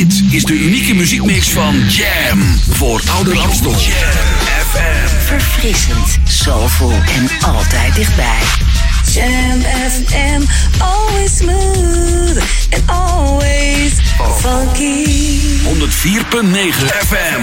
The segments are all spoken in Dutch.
Dit is de unieke muziekmix van Jam. Voor Ouder Amstel. Jam FM. Verfrissend, soulful en altijd dichtbij. Jam FM, always smooth and always funky. 104.9 FM.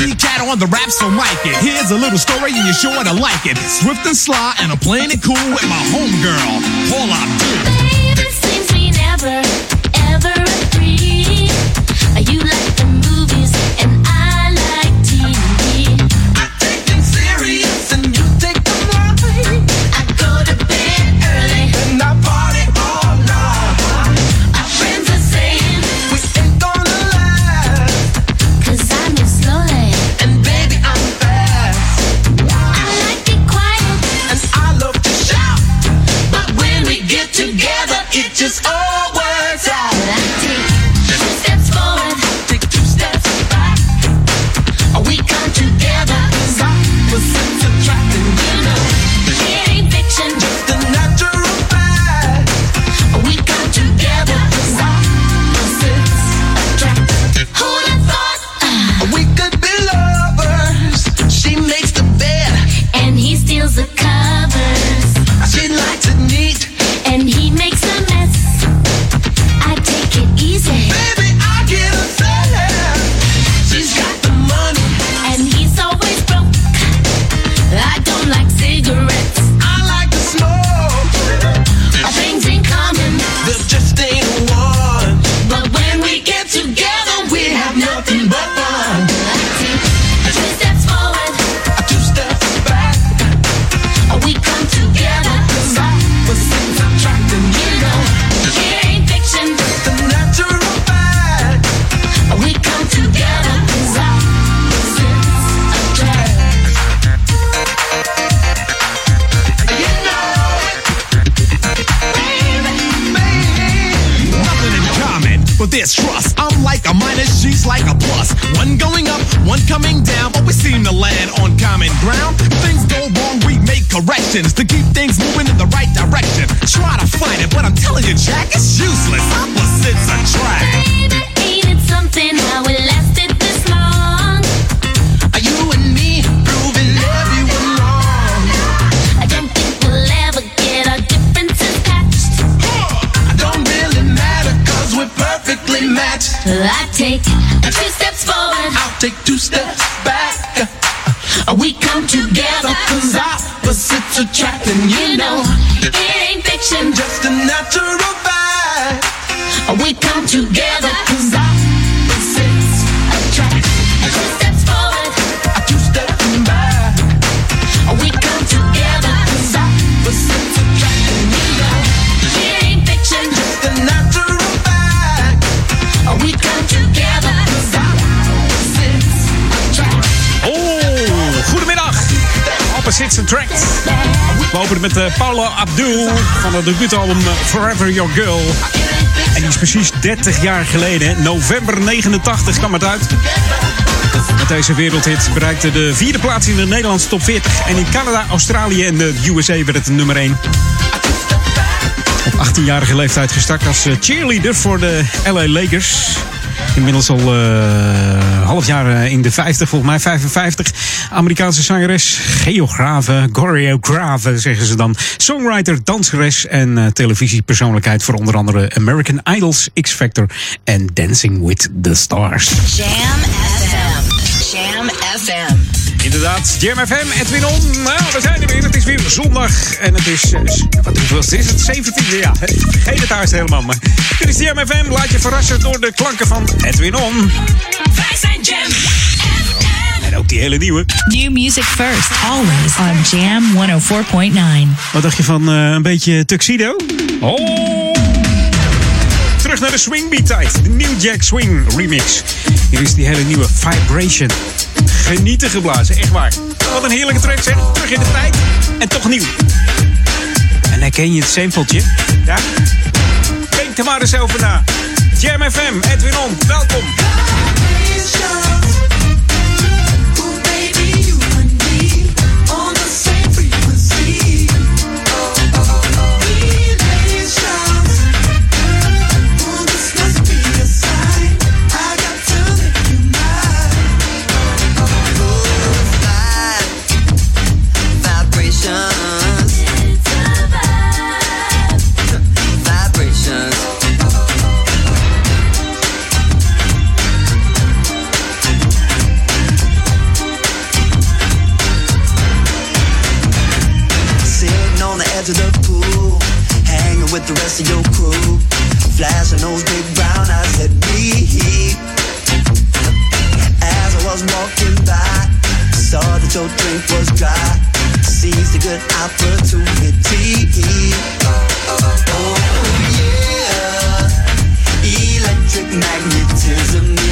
Cat on the rap, so mic it. Here's a little story and you're sure to like it. Swift and sly, and I'm playing it cool with my homegirl, Paula Abdul. Seems we never, ever We openen met eh, Paula Abdul van het debuutalbum eh, Forever Your Girl. En die is precies 30 jaar geleden, november 89 kwam het uit. Met deze wereldhit bereikte de vierde plaats in de Nederlandse top 40. En in Canada, Australië en de USA werd het nummer 1. Op 18-jarige leeftijd gestart als eh, cheerleader voor de LA Lakers. Inmiddels al eh half jaar eh, in de 50, volgens mij 55. Amerikaanse zangeres, geografe, choreografe zeggen ze dan. Songwriter, danseres en eh, televisiepersoonlijkheid voor onder andere American Idols, X Factor en Dancing with the Stars. Jam FM. Jam FM. Inderdaad, Jam FM, Edwin On. Nou, we zijn er weer. Het is weer zondag en het is, eh, wat hoeveel is het? 17 ja. Vergeet het haast helemaal. Maar dit is Jam FM. Laat je verrassen door de klanken van Edwin On. Wij zijn Jam En ook die hele nieuwe. New music first, always on Jam 104.9. Wat dacht je van eh, een beetje tuxedo? Oh! terug naar de swingbeat tijd. De New Jack Swing remix. Hier is die hele nieuwe Vibration. Genieten geblazen, echt waar. Wat een heerlijke track zeg. Terug in de tijd en toch nieuw. En herken je het sampletje? Ja? Denk er maar eens over na. Jam FM, Edwin On, welkom. Of your crew, flashing those big brown eyes at me. As I was walking by, saw that your drink was dry. Seized a good opportunity. Oh, oh, oh yeah. Electric magnetism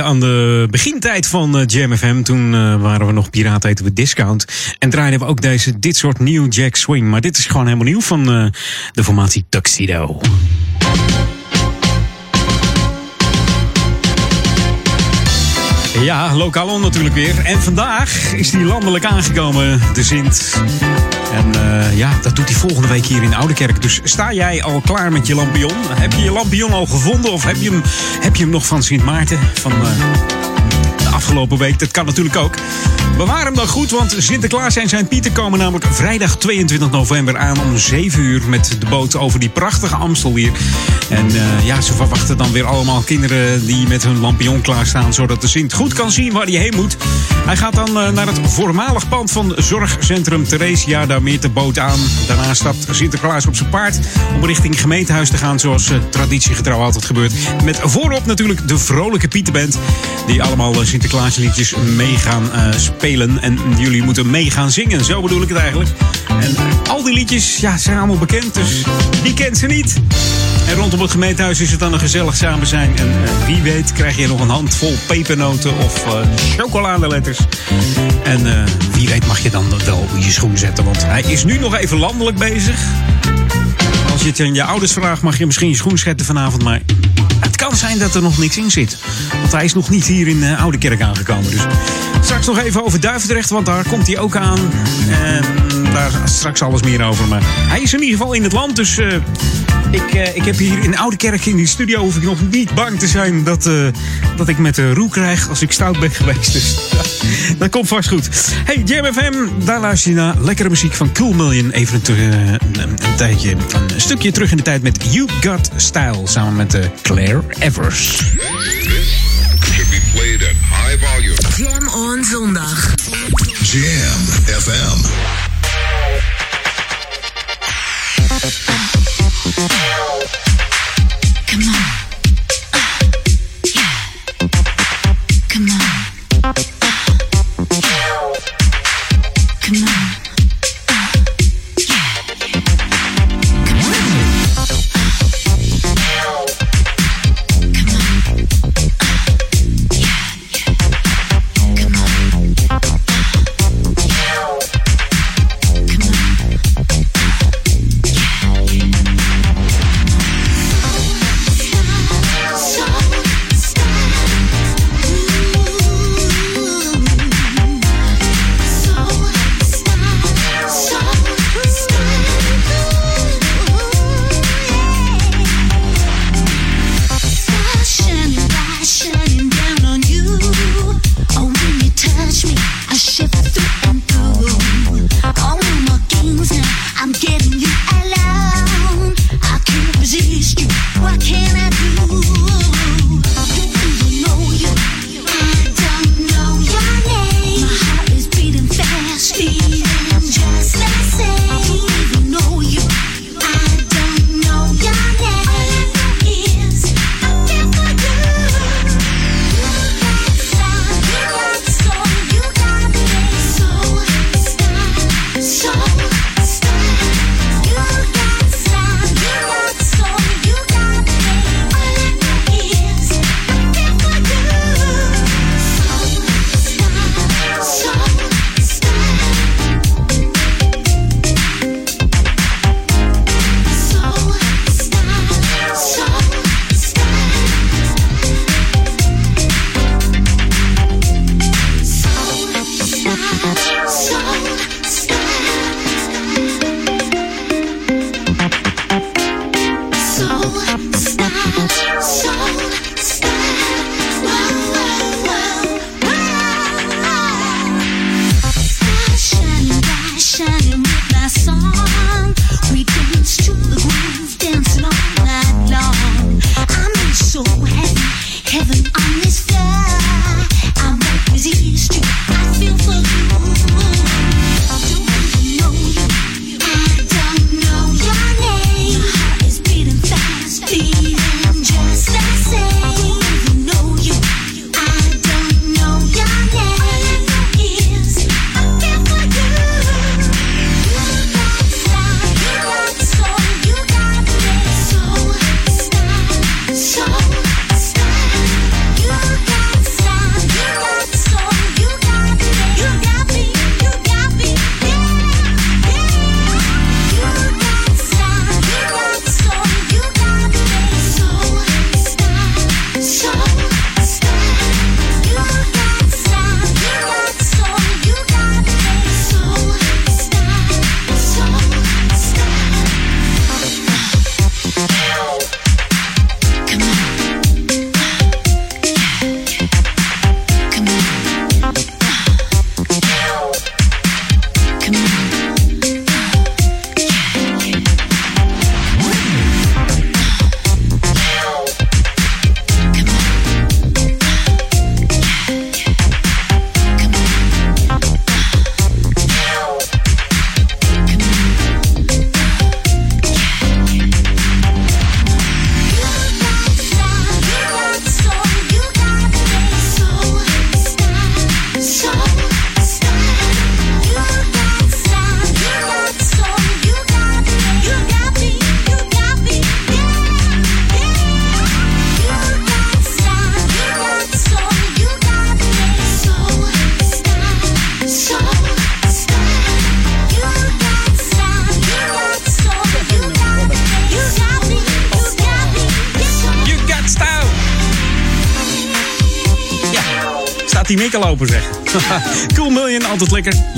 aan de begintijd van eh, Jam FM. Toen eh, waren we nog Piraten eten we Discount. En draaiden we ook deze, dit soort New Jack Swing. Maar dit is gewoon helemaal nieuw van eh, de formatie Tuxedo. Ja, lokaal natuurlijk weer. En vandaag is hij landelijk aangekomen, de Sint. En eh, ja, dat doet hij volgende week hier in Oudekerk. Dus sta jij al klaar met je lampion? Heb je je lampion al gevonden? Of heb je hem, heb je hem nog van Sint Maarten? Van eh, afgelopen week? Dat kan natuurlijk ook. Bewaar hem dan goed, want Sinterklaas en zijn Pieter komen namelijk vrijdag 22 november aan om 7 uur met de boot over die prachtige Amstel hier. En eh, ja, ze verwachten dan weer allemaal kinderen die met hun lampion klaarstaan, zodat de Sint goed kan zien waar hij heen moet. Hij gaat dan eh, naar het voormalig pand van Zorgcentrum Theresia, daar meert de boot aan. Daarna stapt Sinterklaas op zijn paard om richting gemeentehuis te gaan, zoals eh, traditiegetrouw altijd gebeurt. Met voorop natuurlijk de vrolijke Pieterband, die allemaal Sinterklaas Sinterklaasliedjes mee gaan eh, spelen. En jullie moeten mee gaan zingen. Zo bedoel ik het eigenlijk. En al die liedjes ja, zijn allemaal bekend, dus wie kent ze niet? En rondom het gemeentehuis is het dan een gezellig samen zijn. En eh, wie weet krijg je nog een handvol pepernoten of eh, chocoladeletters. En wie weet mag je dan wel je schoen zetten. Want hij is nu nog even landelijk bezig. Als je het aan je ouders vraagt, mag je misschien je schoen zetten vanavond. Maar het kan zijn dat er nog niks in zit. Want hij is nog niet hier in uh, Oude Kerk aangekomen. Dus straks nog even over Duivendrecht, want daar komt hij ook aan. En daar straks alles meer over. Maar hij is in ieder geval in het land, dus... Uh, ik, uh, ik heb hier in Oude Kerk in die studio hoef ik nog niet bang te zijn dat, uh, dat ik met de roe krijg als ik stout ben geweest. Dus dat komt vast goed. Hey, Jam FM, daar luister je naar lekkere muziek van Cool Million. Even een, een, een, tijdje, een stukje terug in de tijd met You Got Style samen met uh, Claire Evers. Should be played at high volume. Jam on zondag. Jam FM.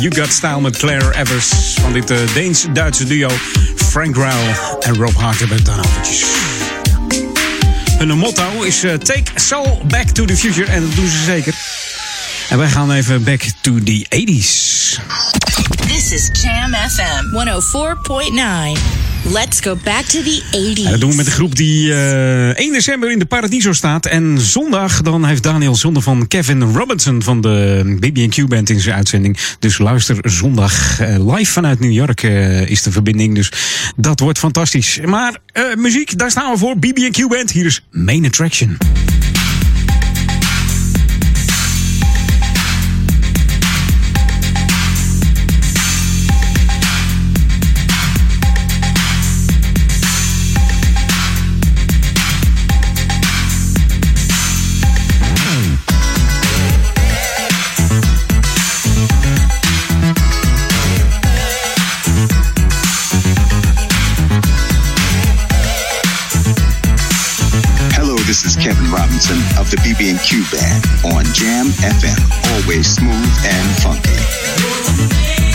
You Got Style met Claire Evers. Van dit eh, Deens-Duitse duo. Frank Rowell en Rob Hart hebben het dan overtjes. Hun motto is eh, Take Soul Back to the Future. En dat doen ze zeker. En wij gaan even back to the 80s. This is Jam FM 104.9. Let's go back to the 80s. En dat doen we met de groep die eh 1 december in de Paradiso staat. En zondag dan heeft Daniel Zonde van Kevin Robinson van de BB&Q Band in zijn uitzending. Dus luister zondag eh, live vanuit New York eh, is de verbinding. Dus dat wordt fantastisch. Maar eh, muziek, daar staan we voor. BB&Q Band, hier is Main Attraction. Of the BB&Q Band on Jam FM. Always smooth and funky.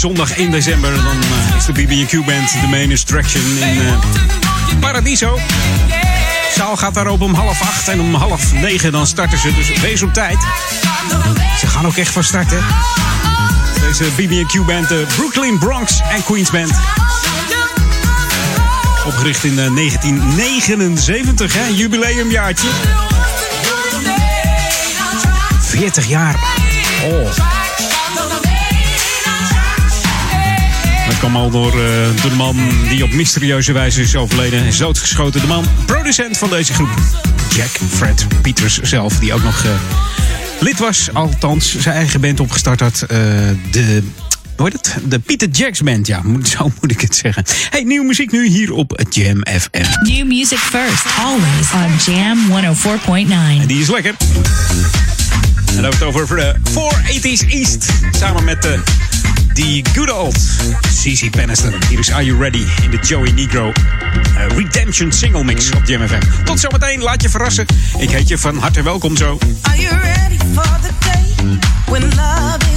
Zondag 1 december dan eh, is de BB&Q Band de main attraction in eh, Paradiso. De zaal gaat daar open om half acht en om half negen dan starten ze. Dus wees op tijd. Ze gaan ook echt van start, hè. Deze BB&Q Band, de Brooklyn Bronx en Queens Band. Opgericht in eh, 1979, hè, jubileumjaartje. 40 jaar. Oh. Kwam al door, eh, door de man die op mysterieuze wijze is overleden. Is doodgeschoten. De man, producent van deze groep. Jack Fred Peters zelf, die ook nog eh, lid was. Althans, zijn eigen band opgestart had. eh, de, hoe heet het? De Peter Jacks Band, ja. Zo moet ik het zeggen. Hey, nieuwe muziek nu hier op Jam FM. New music first, always on Jam 104.9. En die is lekker. En dan hebben we het over de 480s East. Samen met de die good old CC Peniston. Hier is Are You Ready in de Joey Negro eh, Redemption Single Mix op Jam FM. Tot zometeen, laat je verrassen. Ik heet je van harte welkom zo. Are you ready for the day when love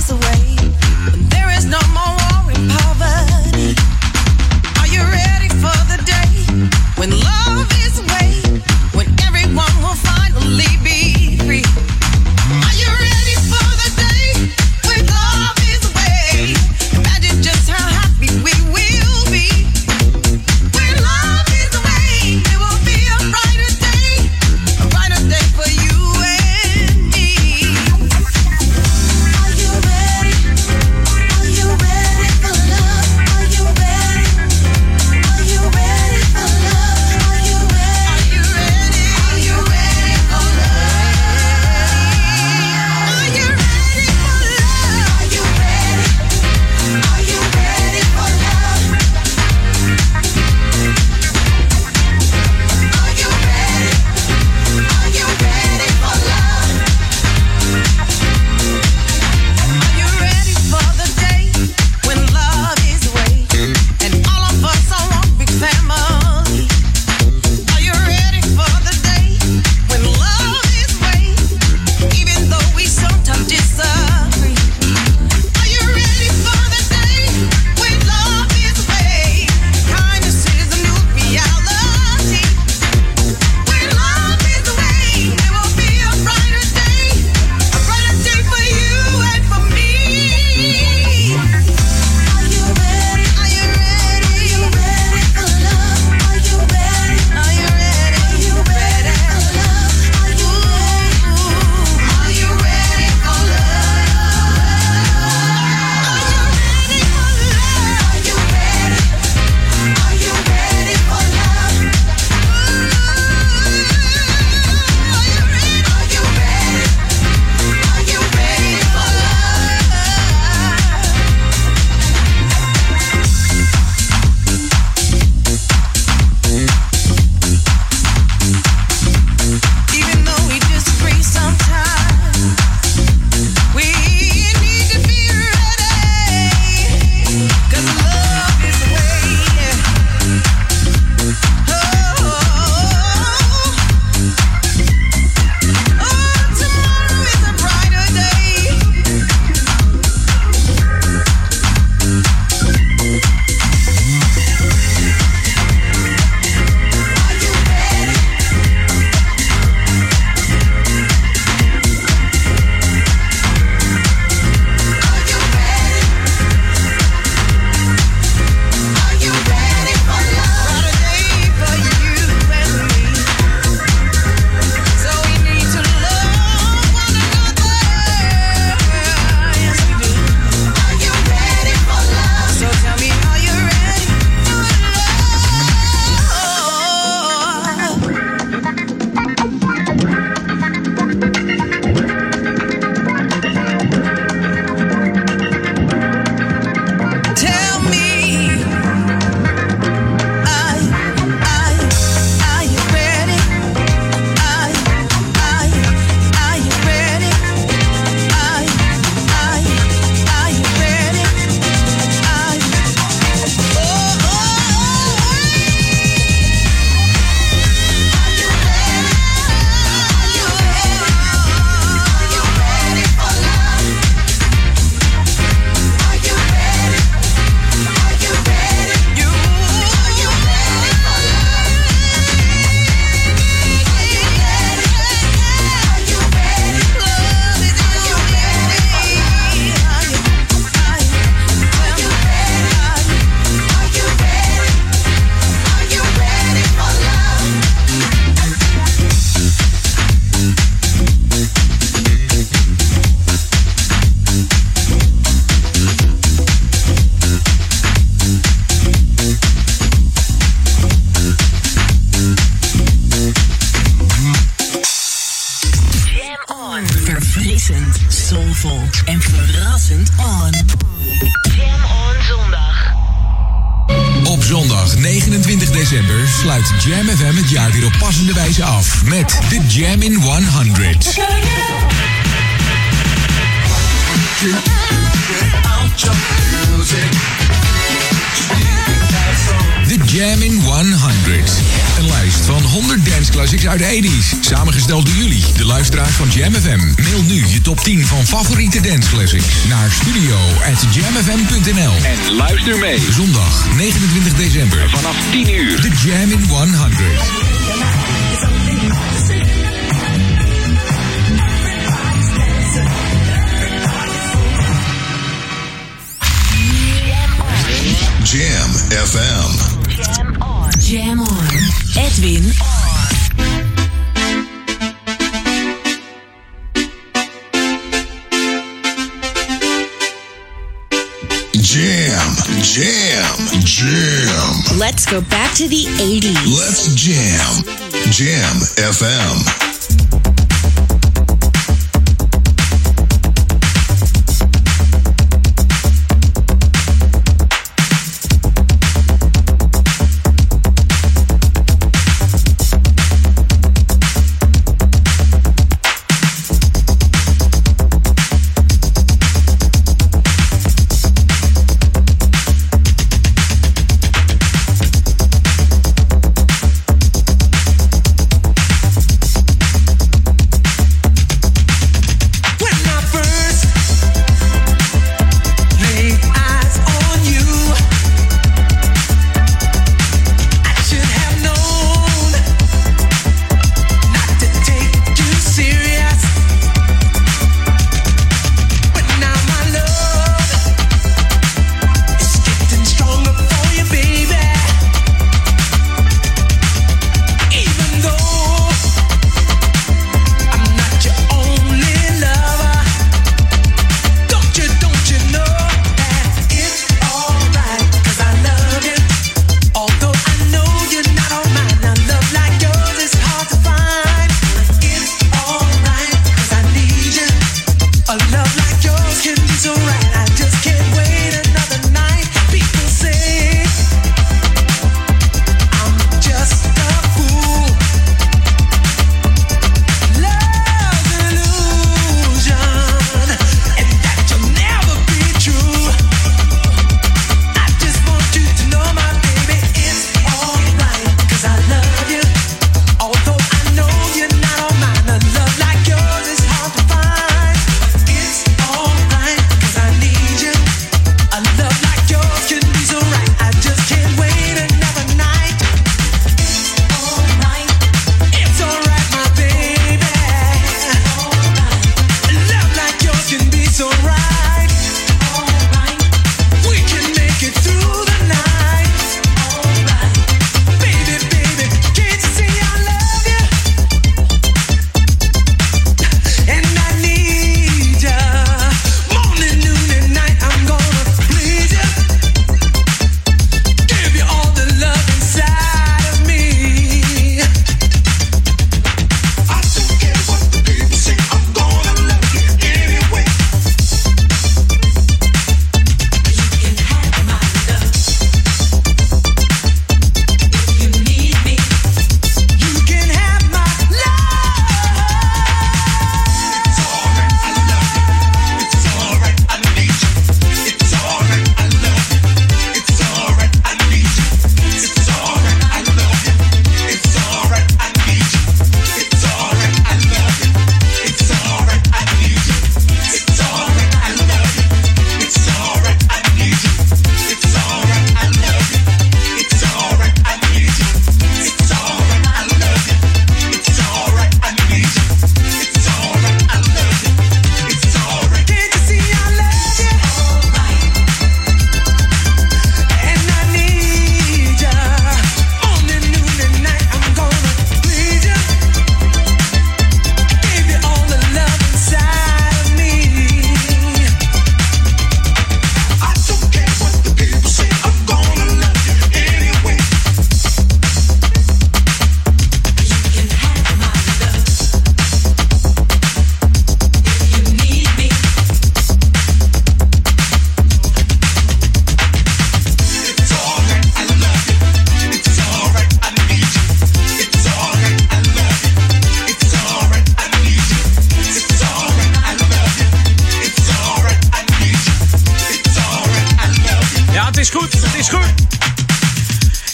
Ja, het is goed. Het is goed.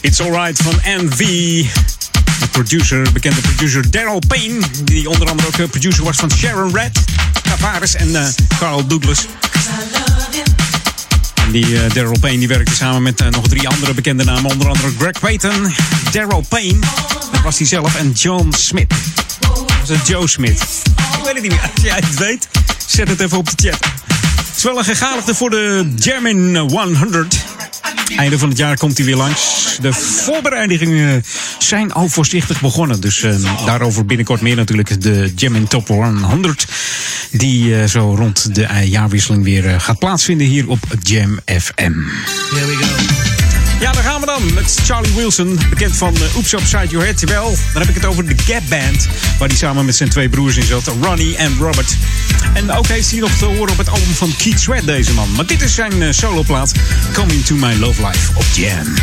It's Alright van MV. De producer, bekende producer Daryl Payne. Die onder andere ook eh, producer was van Sharon Red, Tavares en eh, Carl Douglas. En die uh, Daryl Payne die werkte samen met nog drie andere bekende namen. Onder andere Greg Payton, Daryl Payne, dat was hij zelf, en John Smith. Dat was het Joe Smith? Ik weet het niet meer. Als jij het weet, zet het even op de chat. Is wel een gegadigde voor de German 100. Einde van het jaar komt hij weer langs. De voorbereidingen zijn al voorzichtig begonnen. Dus eh, daarover binnenkort meer natuurlijk. De German Top 100. Die eh, zo rond de jaarwisseling weer eh, gaat plaatsvinden hier op Jam FM. Here we go. Ja, daar gaan we dan met Charlie Wilson, bekend van uh, Oops Upside Your Head. Wel, dan heb ik het over de Gap Band, waar hij samen met zijn twee broers in zat, Ronnie en Robert. En ook heeft hij nog te horen op het album van Keith Sweat, deze man. Maar dit is zijn uh, soloplaat, Coming to My Love Life op Jam.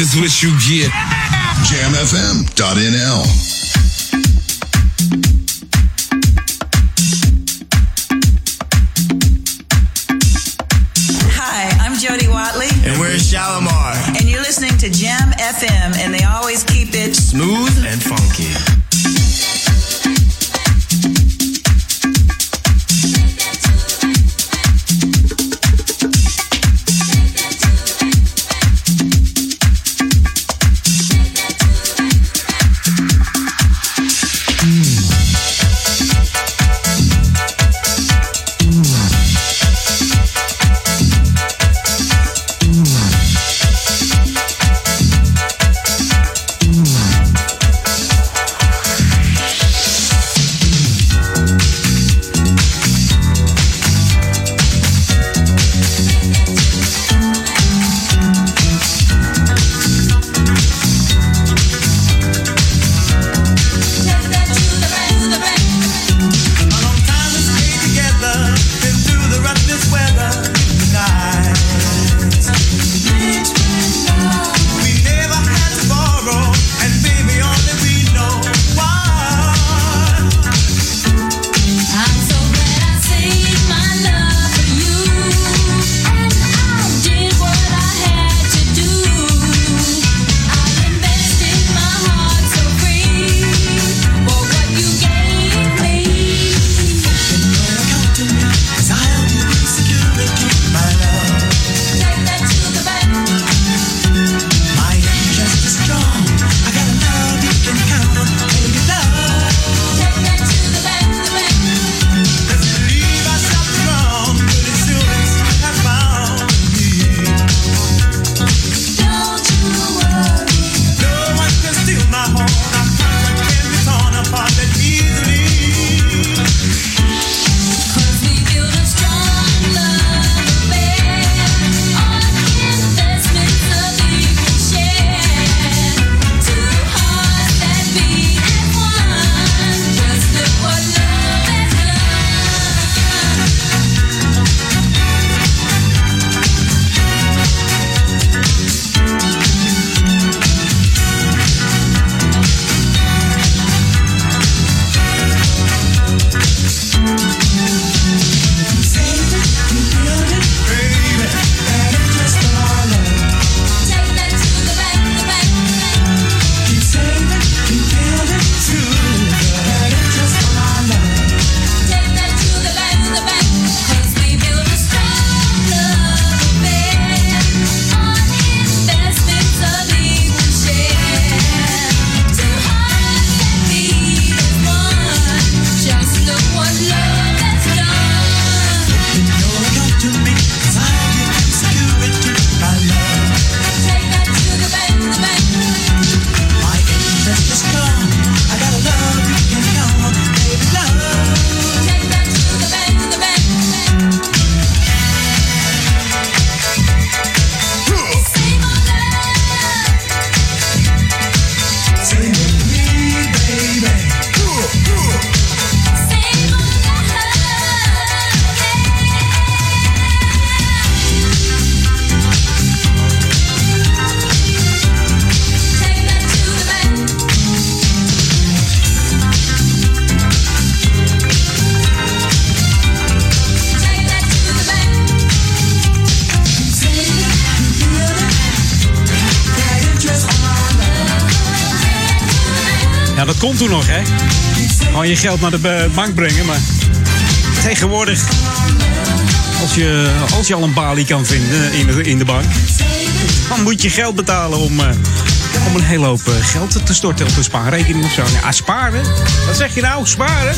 Is what you get. JamFM.nl. Gewoon je geld naar de ba- bank brengen, maar tegenwoordig, als je, als je al een balie kan vinden in de, in de bank, dan moet je geld betalen om, eh, om een hele hoop eh, geld te storten op een spaarrekening of zo. Ja, sparen? Wat zeg je nou? Sparen?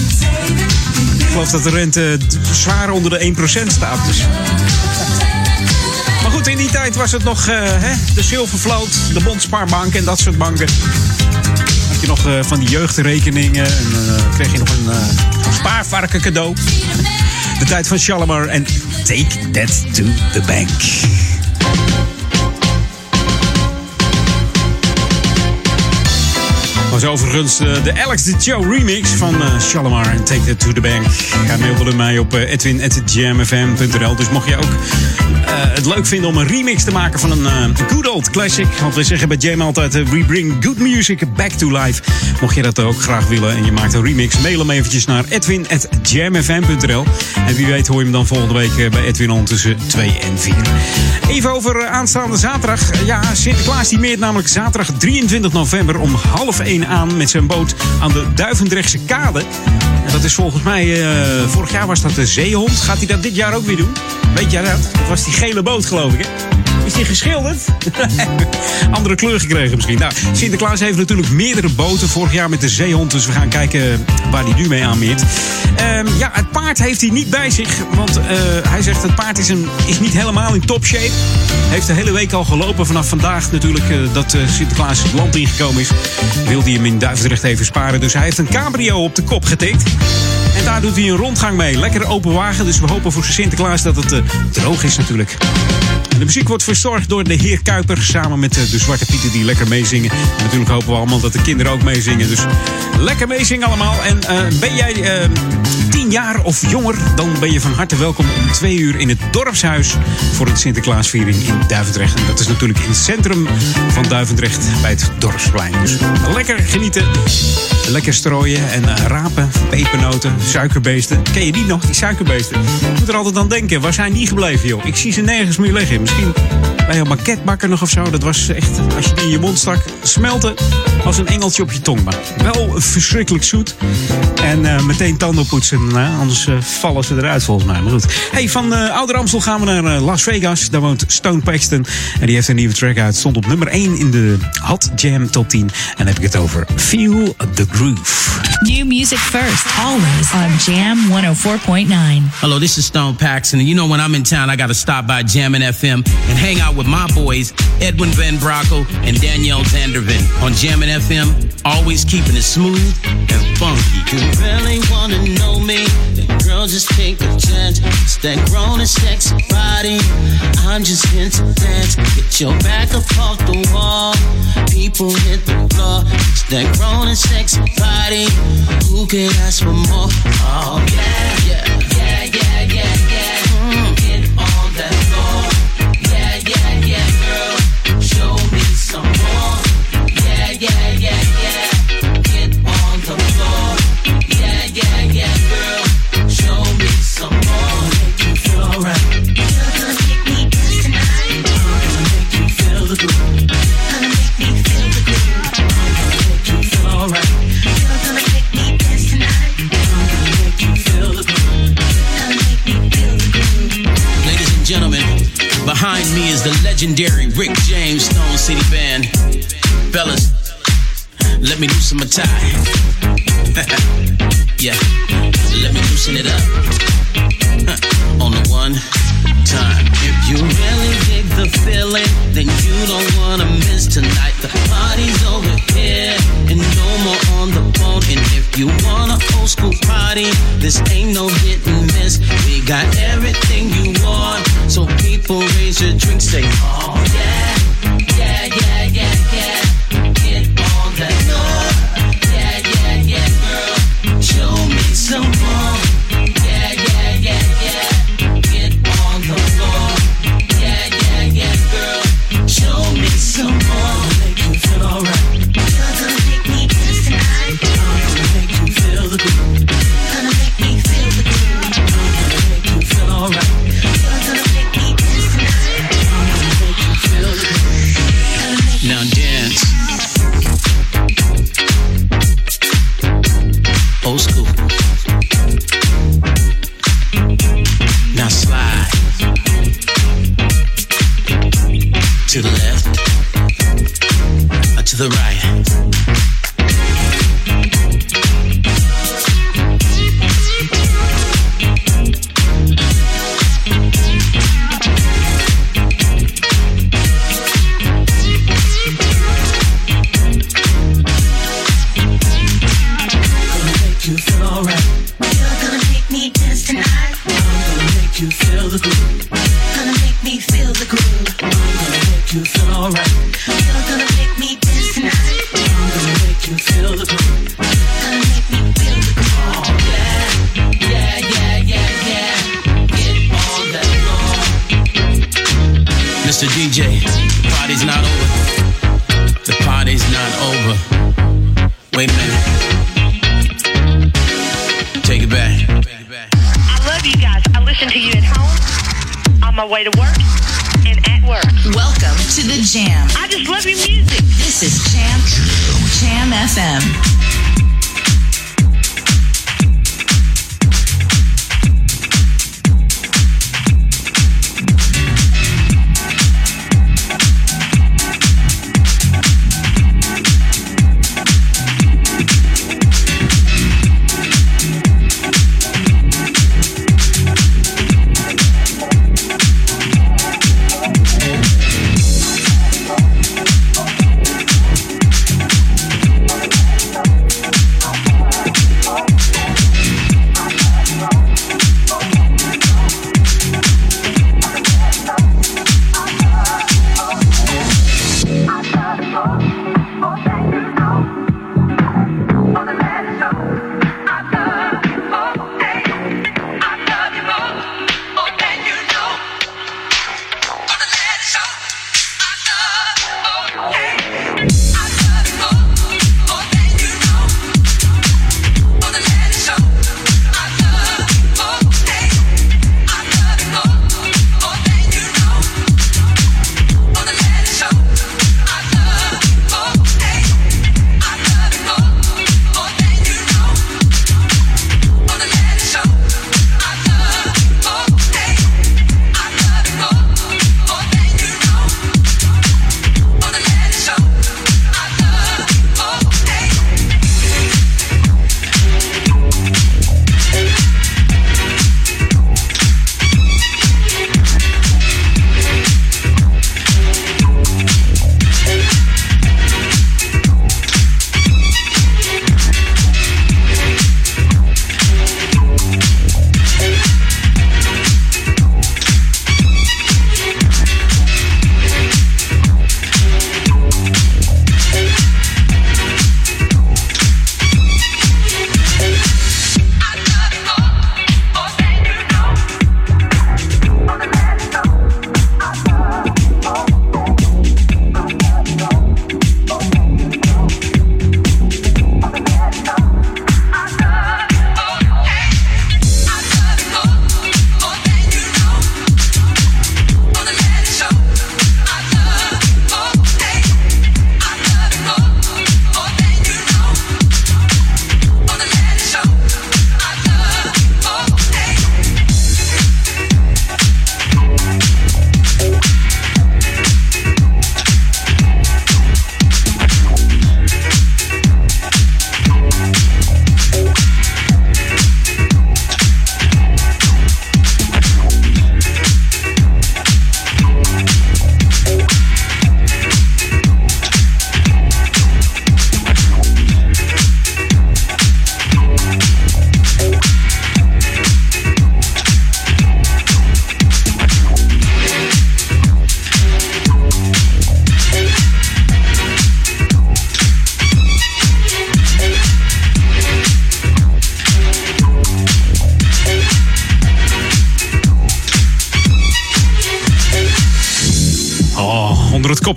Ik geloof dat de rente zwaar onder de 1% staat. Dus. Maar goed, in die tijd was het nog eh, hè, de Zilvervloot, de Bondspaarbank en dat soort banken. Je nog eh, van die jeugdrekeningen en eh, kreeg je nog een eh, spaarvarken cadeau. De tijd van Shalimar en Take That to the Bank. Was overigens de Alex de Joe remix van Shalimar en Take That to the Bank. Ga mailden mij op edwin.jamfm.nl. Dus mocht je ook het leuk vinden om een remix te maken van een eh, good old classic. Want we zeggen bij Jam altijd, eh, we bring good music back to life. Mocht je dat ook graag willen en je maakt een remix, mail hem eventjes naar edwin.jamfm.nl. En wie weet hoor je hem dan volgende week eh, bij Edwin on tussen 2 en 4. Even over eh, aanstaande zaterdag. Eh, Ja, Sinterklaas die meert namelijk zaterdag 23 november om half 1 aan met zijn boot aan de Duivendrechtse kade. Dat is volgens mij, eh, vorig jaar was dat de Zeehond. Gaat hij dat dit jaar ook weer doen? Weet jij dat? Dat was die gele boot geloof ik hè? Is die geschilderd? Andere kleur gekregen misschien. Nou, Sinterklaas heeft natuurlijk meerdere boten. Vorig jaar met de zeehond. Dus we gaan kijken waar hij nu mee aanmeert. Ehm, ja, het paard heeft hij niet bij zich. Want eh, hij zegt het paard is, niet helemaal in topshape. Heeft de hele week al gelopen. Vanaf vandaag natuurlijk eh, dat eh, Sinterklaas het land ingekomen is. Wilde hij hem in Duivendrecht even sparen. Dus hij heeft een cabrio op de kop getikt. En daar doet hij een rondgang mee. Lekker open wagen. Dus we hopen voor Sinterklaas dat het droog is natuurlijk. De muziek wordt verzorgd door de heer Kuiper. Samen met eh, de Zwarte Pieten die lekker meezingen. En natuurlijk hopen we allemaal dat de kinderen ook meezingen. Dus lekker meezingen allemaal. En eh, ben jij eh, tien jaar of jonger, dan ben je van harte welkom om twee uur in het dorpshuis voor een Sinterklaasviering in Duivendrecht. En dat is natuurlijk in het centrum van Duivendrecht bij het dorpsplein. Dus lekker genieten. Lekker strooien en rapen, pepernoten, suikerbeesten. Ken je die nog, die suikerbeesten? Ik moet er altijd aan denken, waar zijn die gebleven, joh? Ik zie ze nergens meer liggen. Misschien bij een banketbakker nog of zo. Dat was echt, als je die in je mond stak, smelten als een engeltje op je tong. Maar wel verschrikkelijk zoet. En eh, meteen tanden poetsen, nou, anders eh, vallen ze eruit volgens mij. Maar goed. Hey, van eh Ouder Amstel gaan we naar eh, Las Vegas. Daar woont Stone Paxton. En die heeft een nieuwe track uit. Stond op nummer 1 in de Hot Jam Top 10. En dan heb ik het over Feel the Groove. New music first, always on Jam 104.9. Hello, this is Stone Paxton, and you know when I'm in town, I gotta stop by Jammin' FM and hang out with my boys, Edwin Van Brocco and Danielle Zandervan on Jammin' FM, always keeping it smooth and funky. You really wanna know me? Then girl, just take a chance. It's that grown and sexy body. I'm just here to dance. Get your back up off the wall. People hit the floor. It's that grown and sexy body. Who could ask for more? Oh yeah, yeah, legendary Rick James Stone City Band. Fellas, let me loosen my tie. yeah, let me loosen it up. On the one time. You really dig the feeling, then you don't wanna miss tonight. The party's over here and no more on the phone. And if you want a old school party, this ain't no hit and miss. We got everything you want, so people raise your drinks, say, Oh yeah,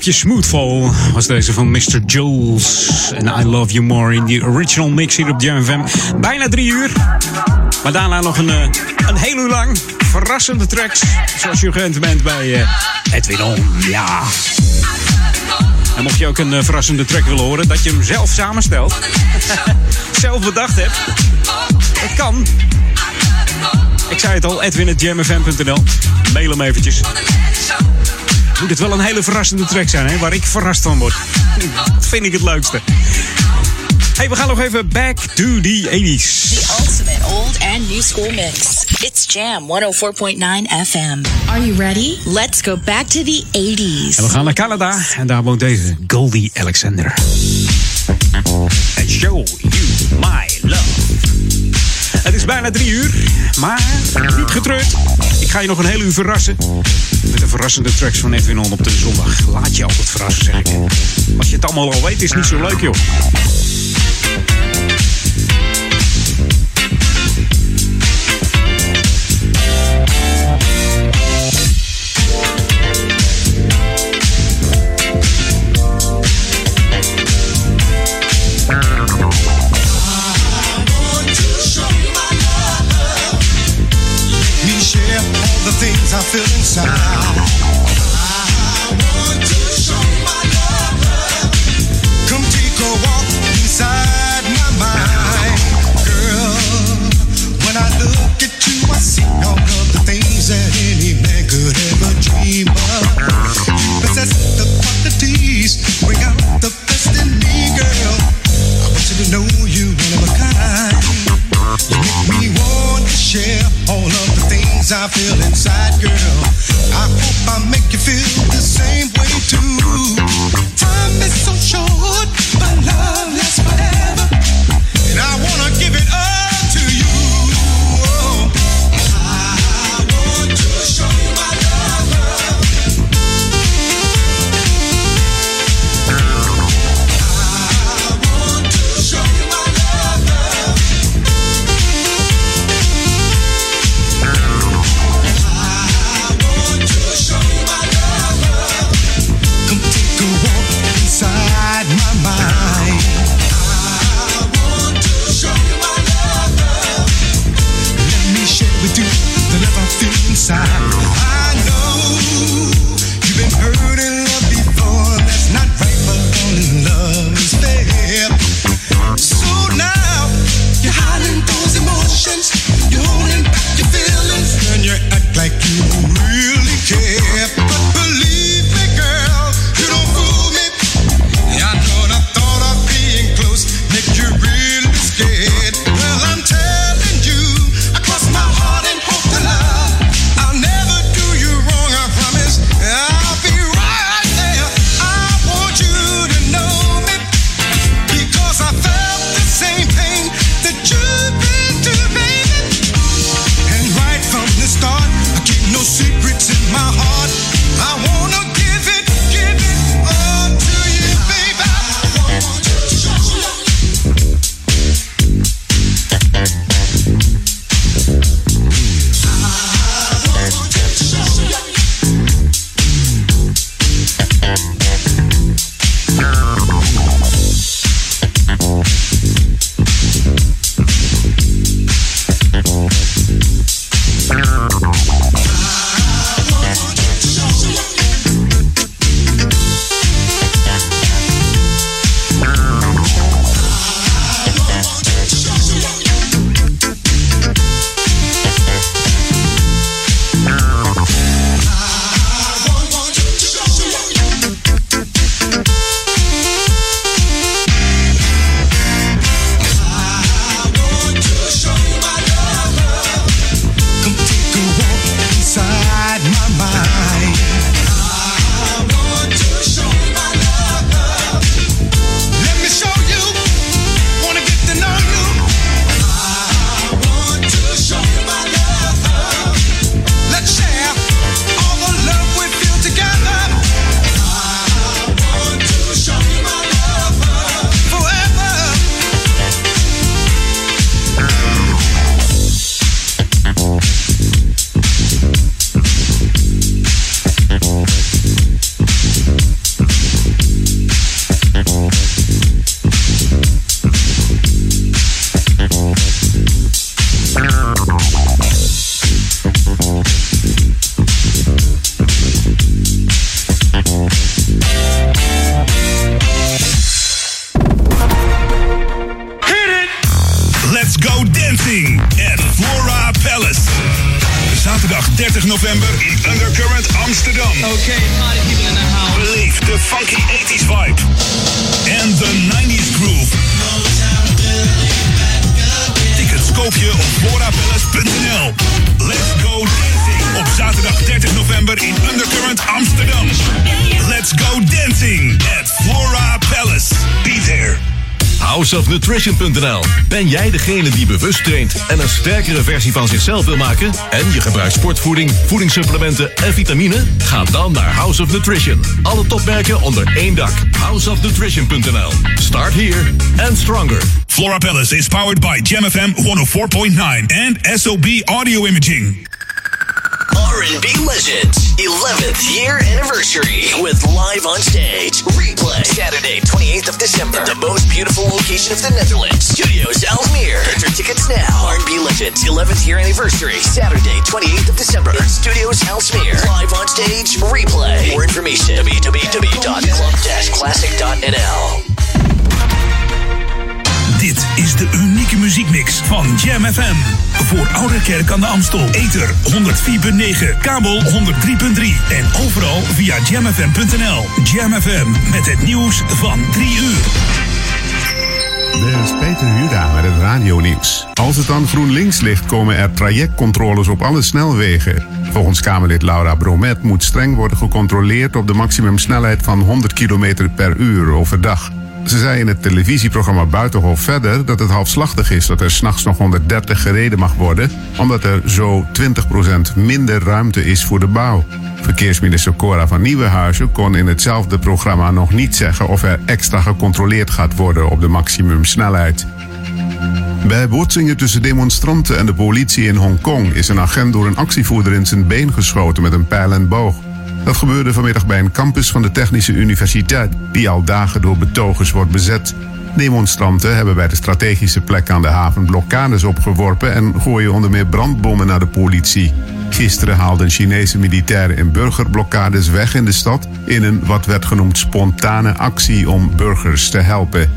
Het kopje Smoothfall was deze van Mr. Jules. En I Love You More in die original mix hier op Jam FM. Bijna drie uur. Maar daarna nog een, eh, een heel uur lang verrassende tracks. Zoals je gewend bent bij eh, Edwin. Ja. En mocht je ook een eh, verrassende track willen horen, dat je hem zelf samenstelt. zelf bedacht hebt. Dat kan. Ik zei het al, edwin.jamfm.nl. Mail hem eventjes. Moet het wel een hele verrassende track zijn, hè? Waar ik verrast van word. Dat vind ik het leukste. Hey, we gaan nog even back to the 80s. The ultimate old and new school mix. It's Jam 104.9 FM. Are you ready? Let's go back to the 80s. En we gaan naar Canada en daar woont deze Goldie Alexander. And show you my love. Het is bijna drie uur, maar niet getreurd ga je nog een hele uur verrassen. Met de verrassende tracks van Edwin On op de zondag. Laat je altijd verrassen, zeg ik. Als je het allemaal al weet, is niet zo leuk, joh. I feel inside. Dancing at Flora Palace. Zaterdag 30 november in Undercurrent Amsterdam. Okay, party people in the house. Live the funky 80s vibe. And the 90s groove. Tickets koop je op florapalace.nl. Let's go dancing. Op zaterdag 30 november in Undercurrent Amsterdam. Let's go dancing at Flora Palace. Be there. Houseofnutrition.nl. Ben jij degene die bewust traint en een sterkere versie van zichzelf wil maken? En je gebruikt sportvoeding, voedingssupplementen en vitamine? Ga dan naar House of Nutrition. Alle topmerken onder één dak. Houseofnutrition.nl. Start here and stronger. Flora Palace is powered by Jam FM 104.9 and SOB Audio Imaging. R&B Legends. 11th year anniversary with live on stage. Replay Saturday 28th of December. The most beautiful location of the Netherlands. Studios Almere. Enter tickets now. R&B Legends 11th year anniversary. Saturday 28th of December. At Studios Almere. Live on stage. Replay. More information www.club-classic.nl Dit is unieke muziekmix van Jam FM. Voor Oude Kerk aan de Amstel. Ether 104.9, kabel 103.3 en overal via jamfm.nl. Jam FM met het nieuws van 3 uur. Dit is Peter Huda met het radionieuws. Als het aan GroenLinks ligt, komen er trajectcontroles op alle snelwegen. Volgens Kamerlid Laura Bromet moet streng worden gecontroleerd op de maximumsnelheid van 100 km per uur overdag. Ze zei in het televisieprogramma Buitenhof verder dat het halfslachtig is dat er s'nachts nog 130 gereden mag worden, omdat er zo 20% minder ruimte is voor de bouw. Verkeersminister Cora van Nieuwenhuizen kon in hetzelfde programma nog niet zeggen of er extra gecontroleerd gaat worden op de maximumsnelheid. Bij botsingen tussen demonstranten en de politie in Hongkong is een agent door een actievoerder in zijn been geschoten met een pijl en boog. Dat gebeurde vanmiddag bij een campus van de Technische Universiteit, die al dagen door betogers wordt bezet. Demonstranten hebben bij de strategische plek aan de haven blokkades opgeworpen en gooien onder meer brandbommen naar de politie. Gisteren haalden Chinese militairen en burgerblokkades weg in de stad in een wat werd genoemd spontane actie om burgers te helpen.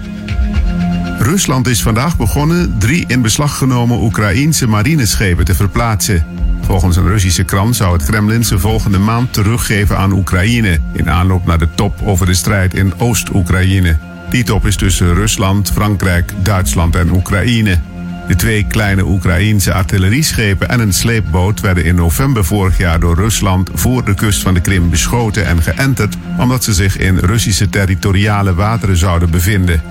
Rusland is vandaag begonnen drie in beslag genomen Oekraïense marineschepen te verplaatsen. Volgens een Russische krant zou het Kremlin ze volgende maand teruggeven aan Oekraïne in aanloop naar de top over de strijd in Oost-Oekraïne. Die top is tussen Rusland, Frankrijk, Duitsland en Oekraïne. De twee kleine Oekraïense artillerieschepen en een sleepboot werden in november vorig jaar door Rusland voor de kust van de Krim beschoten en geënterd omdat ze zich in Russische territoriale wateren zouden bevinden.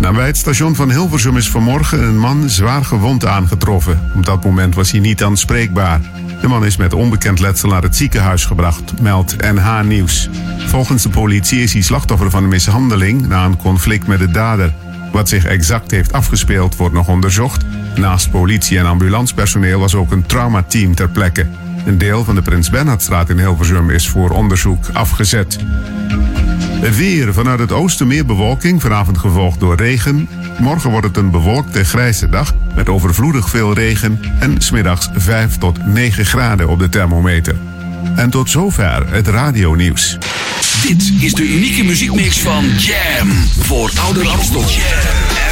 Nabij het station van Hilversum is vanmorgen een man zwaar gewond aangetroffen. Op dat moment was hij niet aanspreekbaar. De man is met onbekend letsel naar het ziekenhuis gebracht, meldt NH Nieuws. Volgens de politie is hij slachtoffer van een mishandeling na een conflict met de dader. Wat zich exact heeft afgespeeld wordt nog onderzocht. Naast politie en ambulancepersoneel was ook een traumateam ter plekke. Een deel van de Prins Bernhardstraat in Hilversum is voor onderzoek afgezet. Het weer vanuit het oosten meer bewolking, vanavond gevolgd door regen. Morgen wordt het een bewolkte grijze dag met overvloedig veel regen en smiddags 5 tot 9 graden op de thermometer. En tot zover het radionieuws. Dit is de unieke muziekmix van Jam voor Ouder Amstel. Jam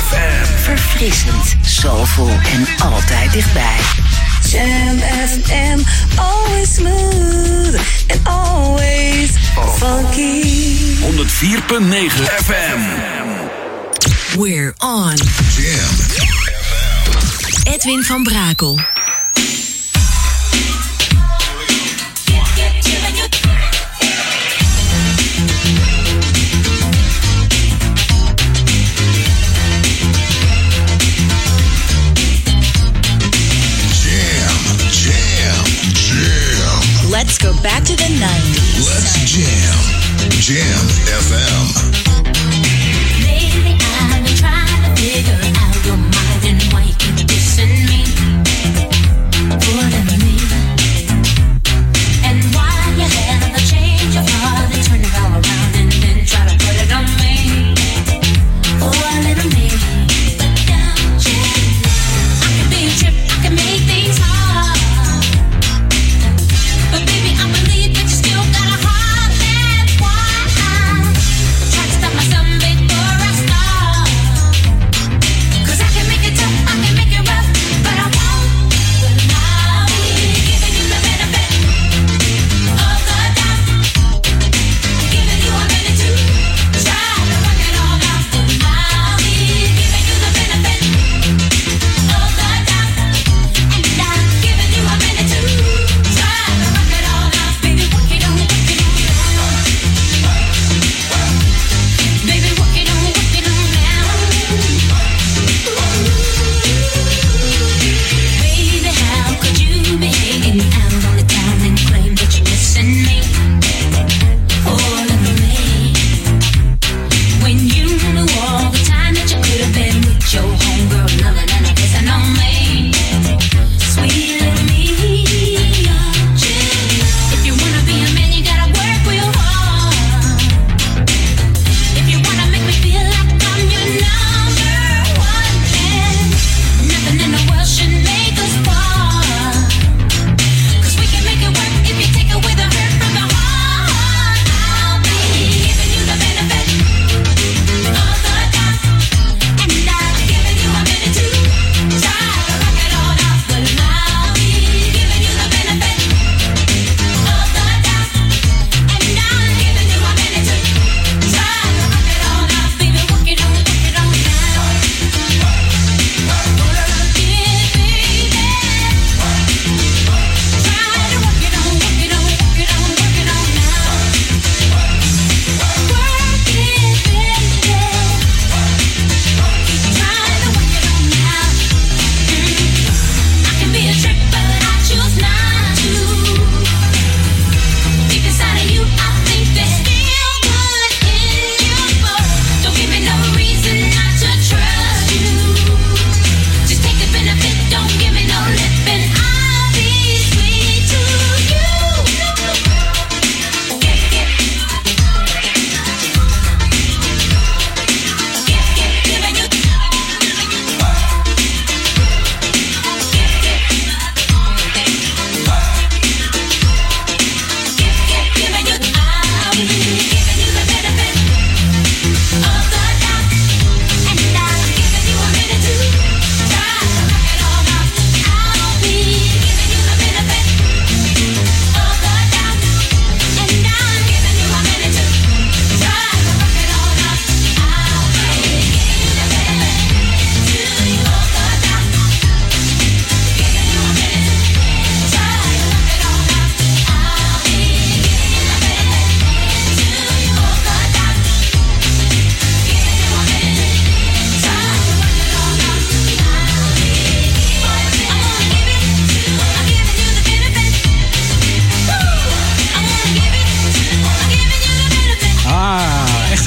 FM. Verfrissend, soulful en altijd dichtbij. Jam FM, always smooth and always funky. 104.9 FM. We're on. Jam. Edwin van Brakel. Go back to the 90s. Let's jam. Jam FM. Lately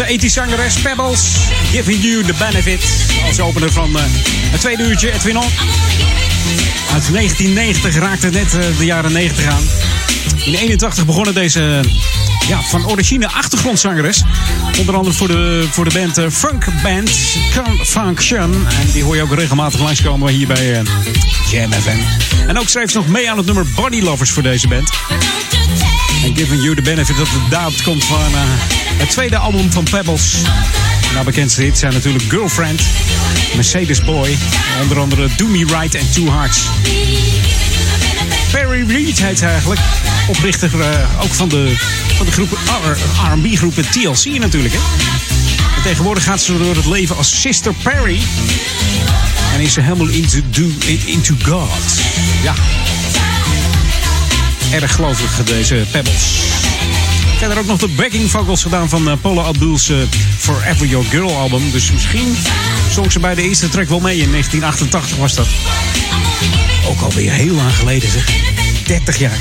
80 zangeres Pebbles. Giving you the benefit. Als opener van eh, het tweede uurtje Edwin On. Uit 1990 raakte net eh, de jaren 90 aan. In 81 begonnen deze ja, van origine achtergrondzangeres. Onder andere voor de, voor de band uh, Funk Band Function. En die hoor je ook regelmatig langskomen hier bij uh, Jam FM. En ook schreef ze nog mee aan het nummer Body Lovers voor deze band. En Giving You the Benefit dat het daad komt van eh, het tweede album van Pebbles. Nou, bekendste hits zijn natuurlijk Girlfriend, Mercedes Boy, onder andere Do Me Right en Two Hearts. Perry Reed heet eigenlijk. Oprichter eh, ook van de, van de groep R- R&B groepen TLC natuurlijk. Hè? En tegenwoordig gaat ze door het leven als Sister Perry. En is ze helemaal into, do, into God. Ja. Erg gelooflijk deze Pebbles. Verder ook nog de backing vocals gedaan van eh, Paula Abdul's eh, Forever Your Girl album. Dus misschien zong ze bij de eerste track wel mee. In 1988 was dat. Ook alweer heel lang geleden zeg. 30 jaar.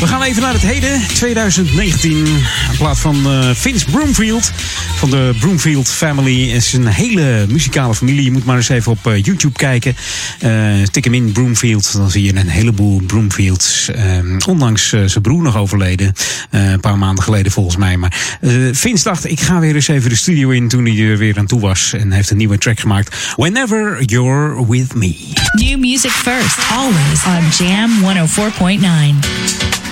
We gaan even naar het heden, 2019. In plaats van eh, Vince Broomfield van de Broomfield Family. Het is een hele muzikale familie. Je moet maar eens even op eh, YouTube kijken. Eh, tik hem in Broomfield, dan zie je een heleboel Broomfields. Eh, ondanks zijn broer nog overleden. Een paar maanden geleden volgens mij. Maar Vince dacht, ik ga weer eens even de studio in toen hij er weer aan toe was. En heeft een nieuwe track gemaakt. Whenever You're With Me. New music first, always on Jam 104.9.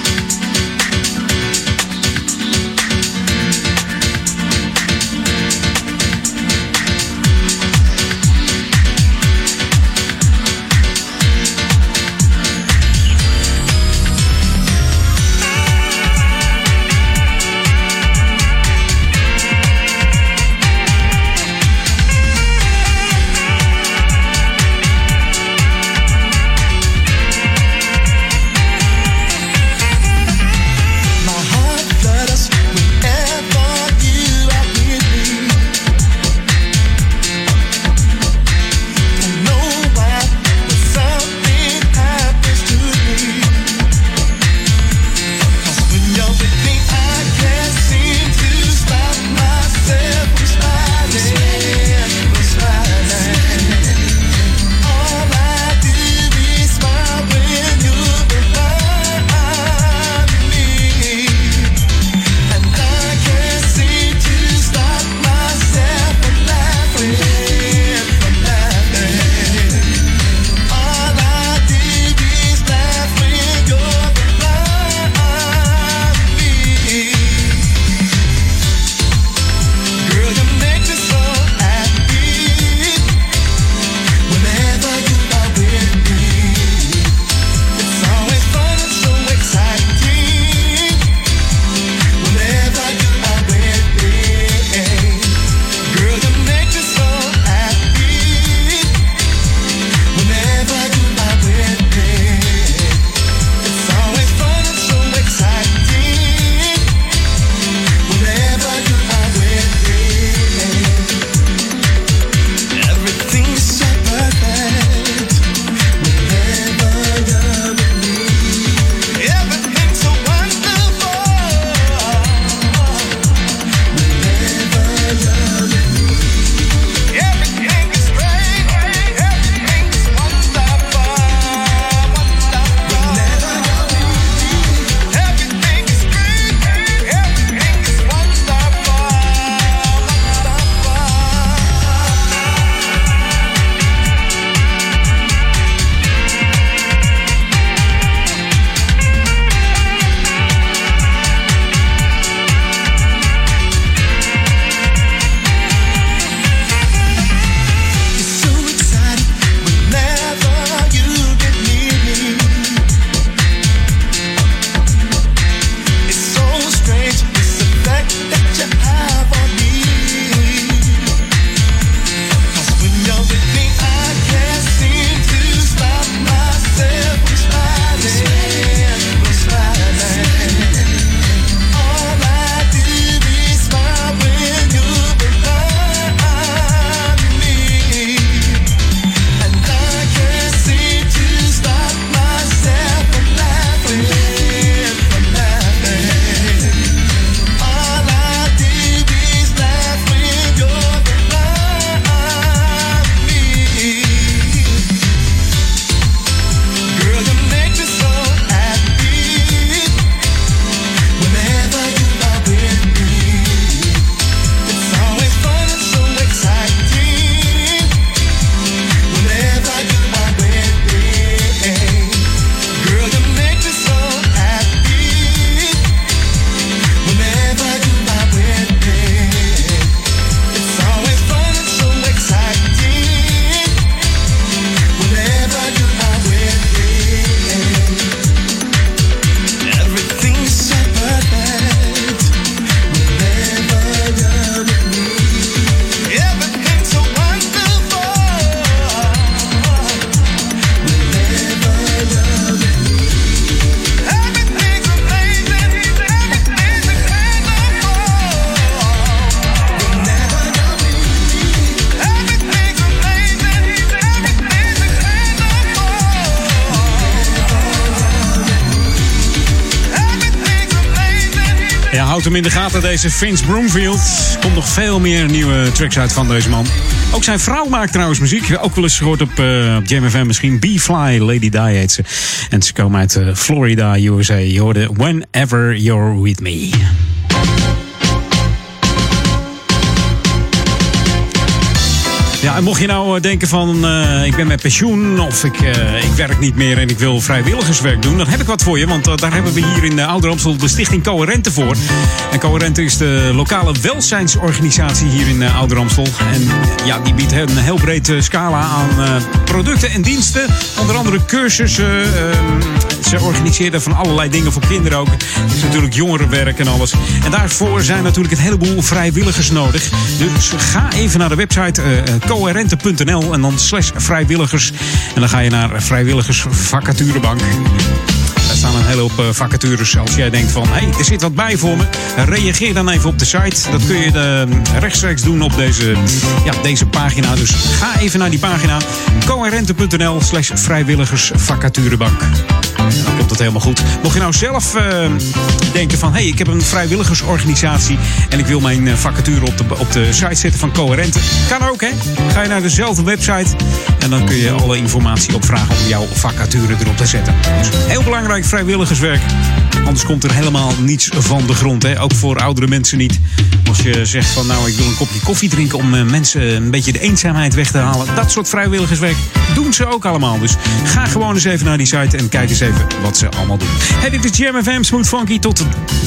hem in de gaten, deze Vince Broomfield. Er komt nog veel meer nieuwe tracks uit van deze man. Ook zijn vrouw maakt trouwens muziek. Ook wel eens gehoord op, FM misschien. B-Fly, Lady Di heet ze. En ze komen uit eh, Florida, USA. Je hoorde Whenever You're With Me. Ja, en mocht je nou eh, denken van eh, ik ben met pensioen of ik, eh, ik werk niet meer en ik wil vrijwilligerswerk doen, dan heb ik wat voor je. Want daar hebben we hier in de Ouder Amstel de stichting Coherente voor. En Coherente is de lokale welzijnsorganisatie hier in Ouder Amstel. En ja, die biedt een heel breed scala aan producten en diensten. Onder andere cursussen. Ze organiseren van allerlei dingen voor kinderen ook. Er is natuurlijk jongerenwerk en alles. En daarvoor zijn natuurlijk een heleboel vrijwilligers nodig. Dus ga even naar de website eh, eh, coherente.nl en dan slash vrijwilligers. En dan ga je naar vrijwilligersvacaturebank. Daar staan een hele hoop eh, vacatures. Als jij denkt van, hé, hey, er zit wat bij voor me. Reageer dan even op de site. Dat kun je eh, rechtstreeks doen op deze, ja, deze pagina. Dus ga even naar die pagina. coherente.nl slash vrijwilligersvacaturebank. Dan komt het helemaal goed. Mocht je nou zelf eh, denken van... hé, hey, ik heb een vrijwilligersorganisatie... en ik wil mijn eh, vacature op de, op de site zetten van Coherente. Kan ook, hè? Ga je naar dezelfde website... en dan kun je alle informatie opvragen... om jouw vacature erop te zetten. Dus heel belangrijk vrijwilligerswerk. Anders komt er helemaal niets van de grond. Hè? Ook voor oudere mensen niet. Als je zegt van nou, ik wil een kopje koffie drinken... om eh, mensen een beetje de eenzaamheid weg te halen. Dat soort vrijwilligerswerk doen ze ook allemaal. Dus ga gewoon eens even naar die site en kijk eens even wat ze allemaal doen. Hey, dit is Jam FM Smooth Funky. Tot,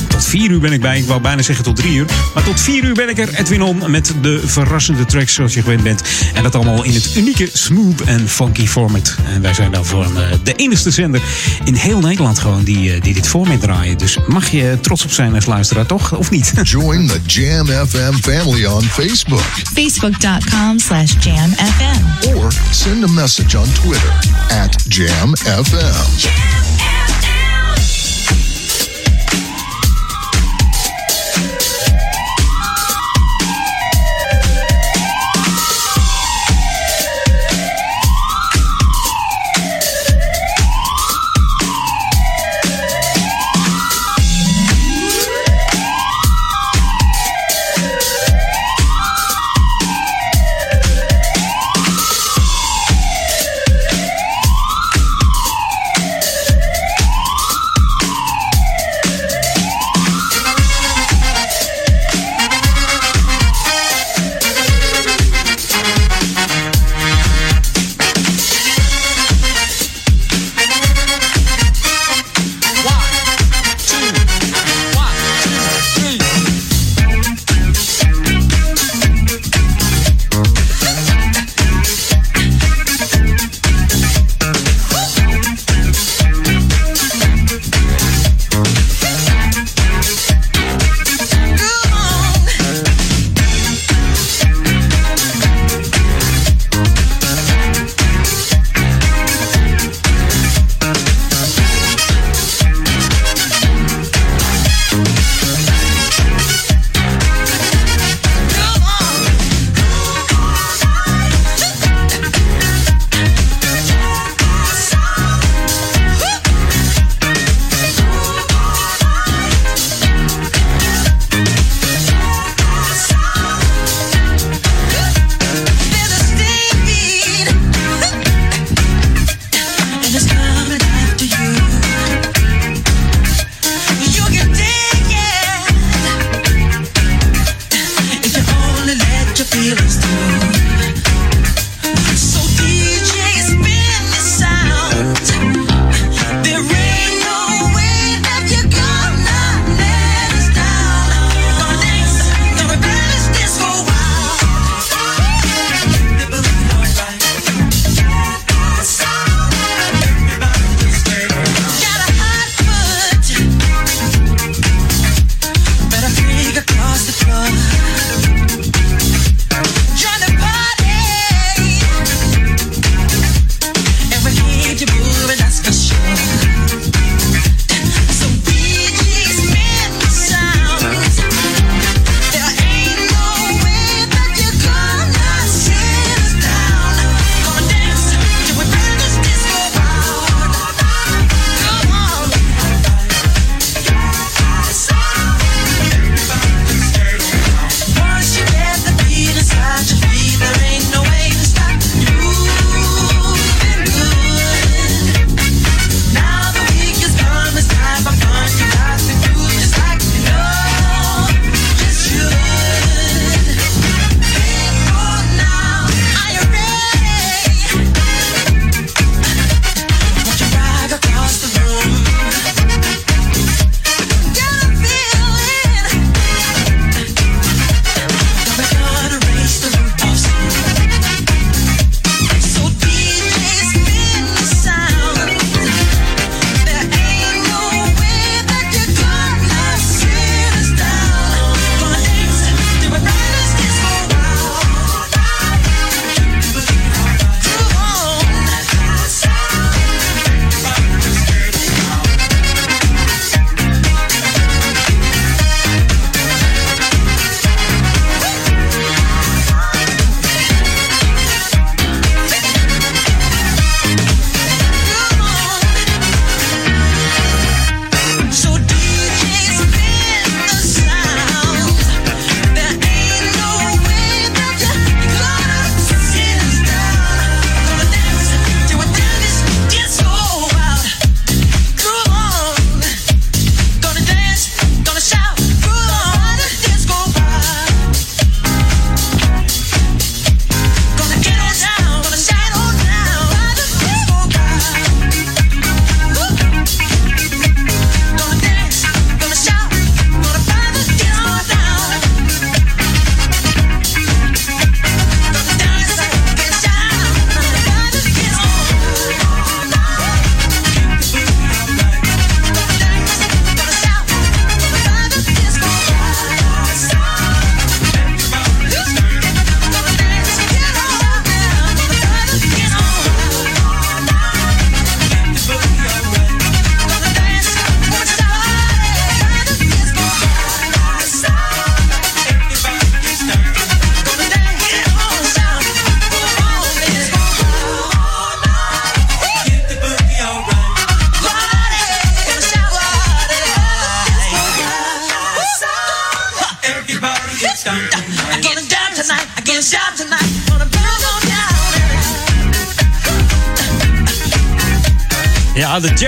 tot 4 uur ben ik bij. Ik wou bijna zeggen tot 3 uur. Maar tot 4 uur ben ik er, Edwin On, met de verrassende tracks zoals je gewend bent. En dat allemaal in het unieke smooth en funky format. En wij zijn daarvoor eh, de enige zender in heel Nederland gewoon die, eh, die dit format draaien. Dus mag je trots op zijn als luisteraar, toch? Of niet? Join the Jam FM family on Facebook. Facebook.com slash jamfm. Or send a message on Twitter at JamFM. I'm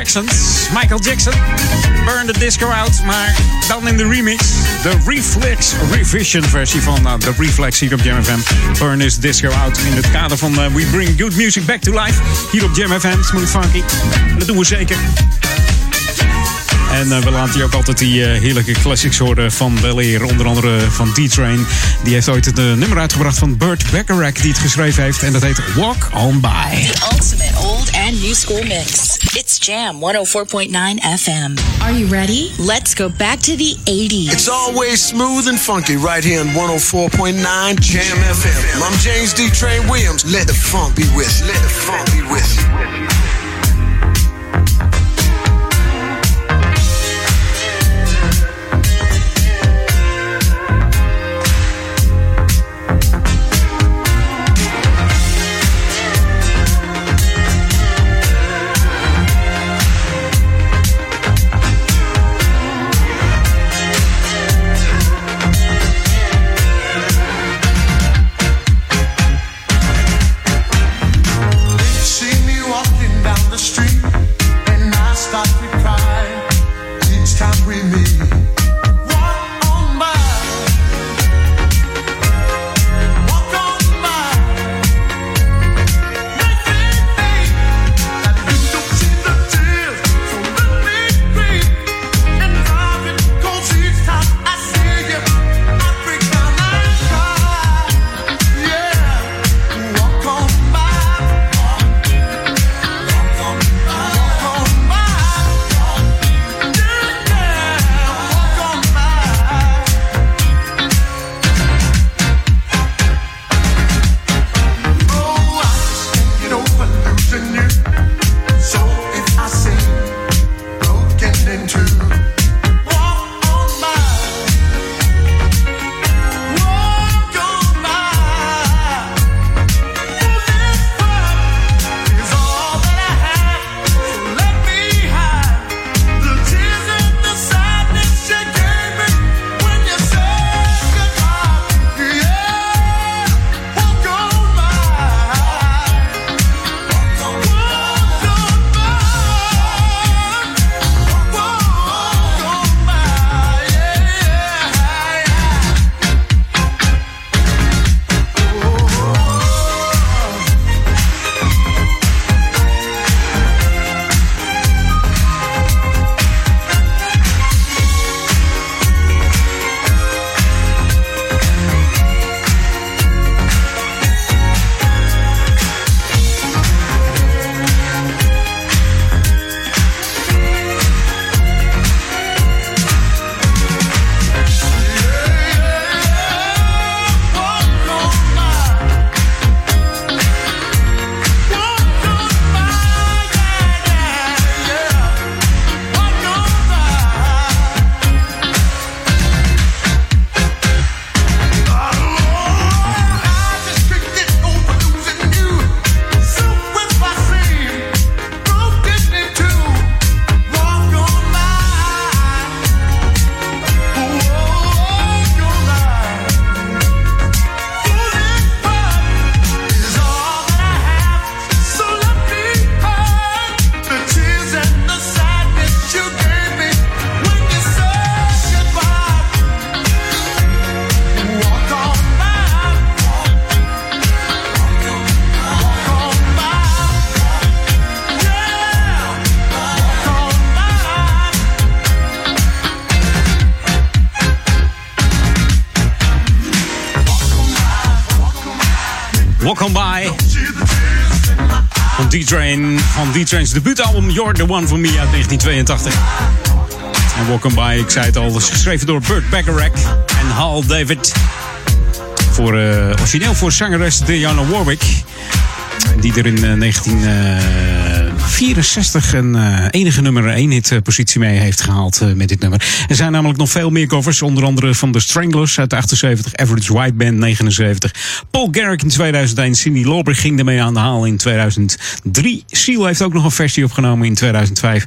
Michael Jackson. Burn the Disco Out. Maar dan in de remix. De Reflex Revision versie van eh, de Reflex hier op Jam FM. Burn this Disco Out. In het kader van eh, We Bring Good Music Back to Life. Hier op Jam FM. Smooth Funky. Dat doen we zeker. En eh, we laten hier ook altijd die heerlijke classics horen van Bel Onder andere van D-Train. Die heeft ooit het nummer uitgebracht van Burt Bacharach die het geschreven heeft. En dat heet Walk On By. The ultimate old and new school mix. It's Jam 104.9 FM. Are you ready? Let's go back to the 80s. It's always smooth and funky right here on 104.9 Jam FM. I'm James D. Train Williams. Let the funk be with you. Let the funk be with you. D-Train's debuutalbum You're The One For Me uit 1982. En On By, ik zei het al, geschreven door Burt Bacharach en Hal David. Voor, eh, origineel voor zangeres Diana Warwick. Die er in eh, 19... eh, 64 een eh, enige nummer 1 hit eh, positie mee heeft gehaald eh, met dit nummer. Er zijn namelijk nog veel meer covers, onder andere van The Stranglers uit de 78, Average White Band 79, Paul Garrick in 2001, Cindy Lauper ging ermee aan de haal in 2003. Seal heeft ook nog een versie opgenomen in 2005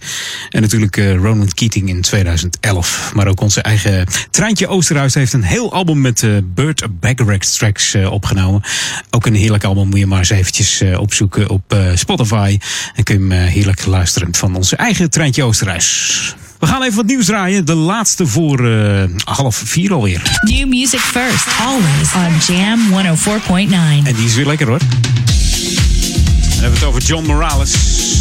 en natuurlijk eh, Ronan Keating in 2011. Maar ook onze eigen Treintje Oosterhuis heeft een heel album met Burt Bacharach tracks opgenomen. Ook een heerlijk album, moet je maar eens eventjes opzoeken op Spotify. En kun je hem heerlijk luisteren van onze eigen Treintje Oosterhuis. We gaan even wat nieuws draaien. De laatste voor eh, half vier alweer. New music first, always on Jam 104.9. En die is weer lekker hoor. Dan hebben we het over John Morales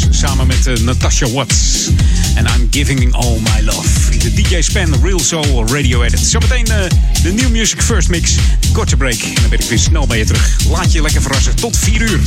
samen met eh, Natasha Watts. En I'm Giving All My Love. De DJ Span Real Soul Radio Edit. Zometeen eh, de New Music First Mix. Korte break. En dan ben ik weer snel bij je terug. Laat je lekker verrassen. Tot 4 uur.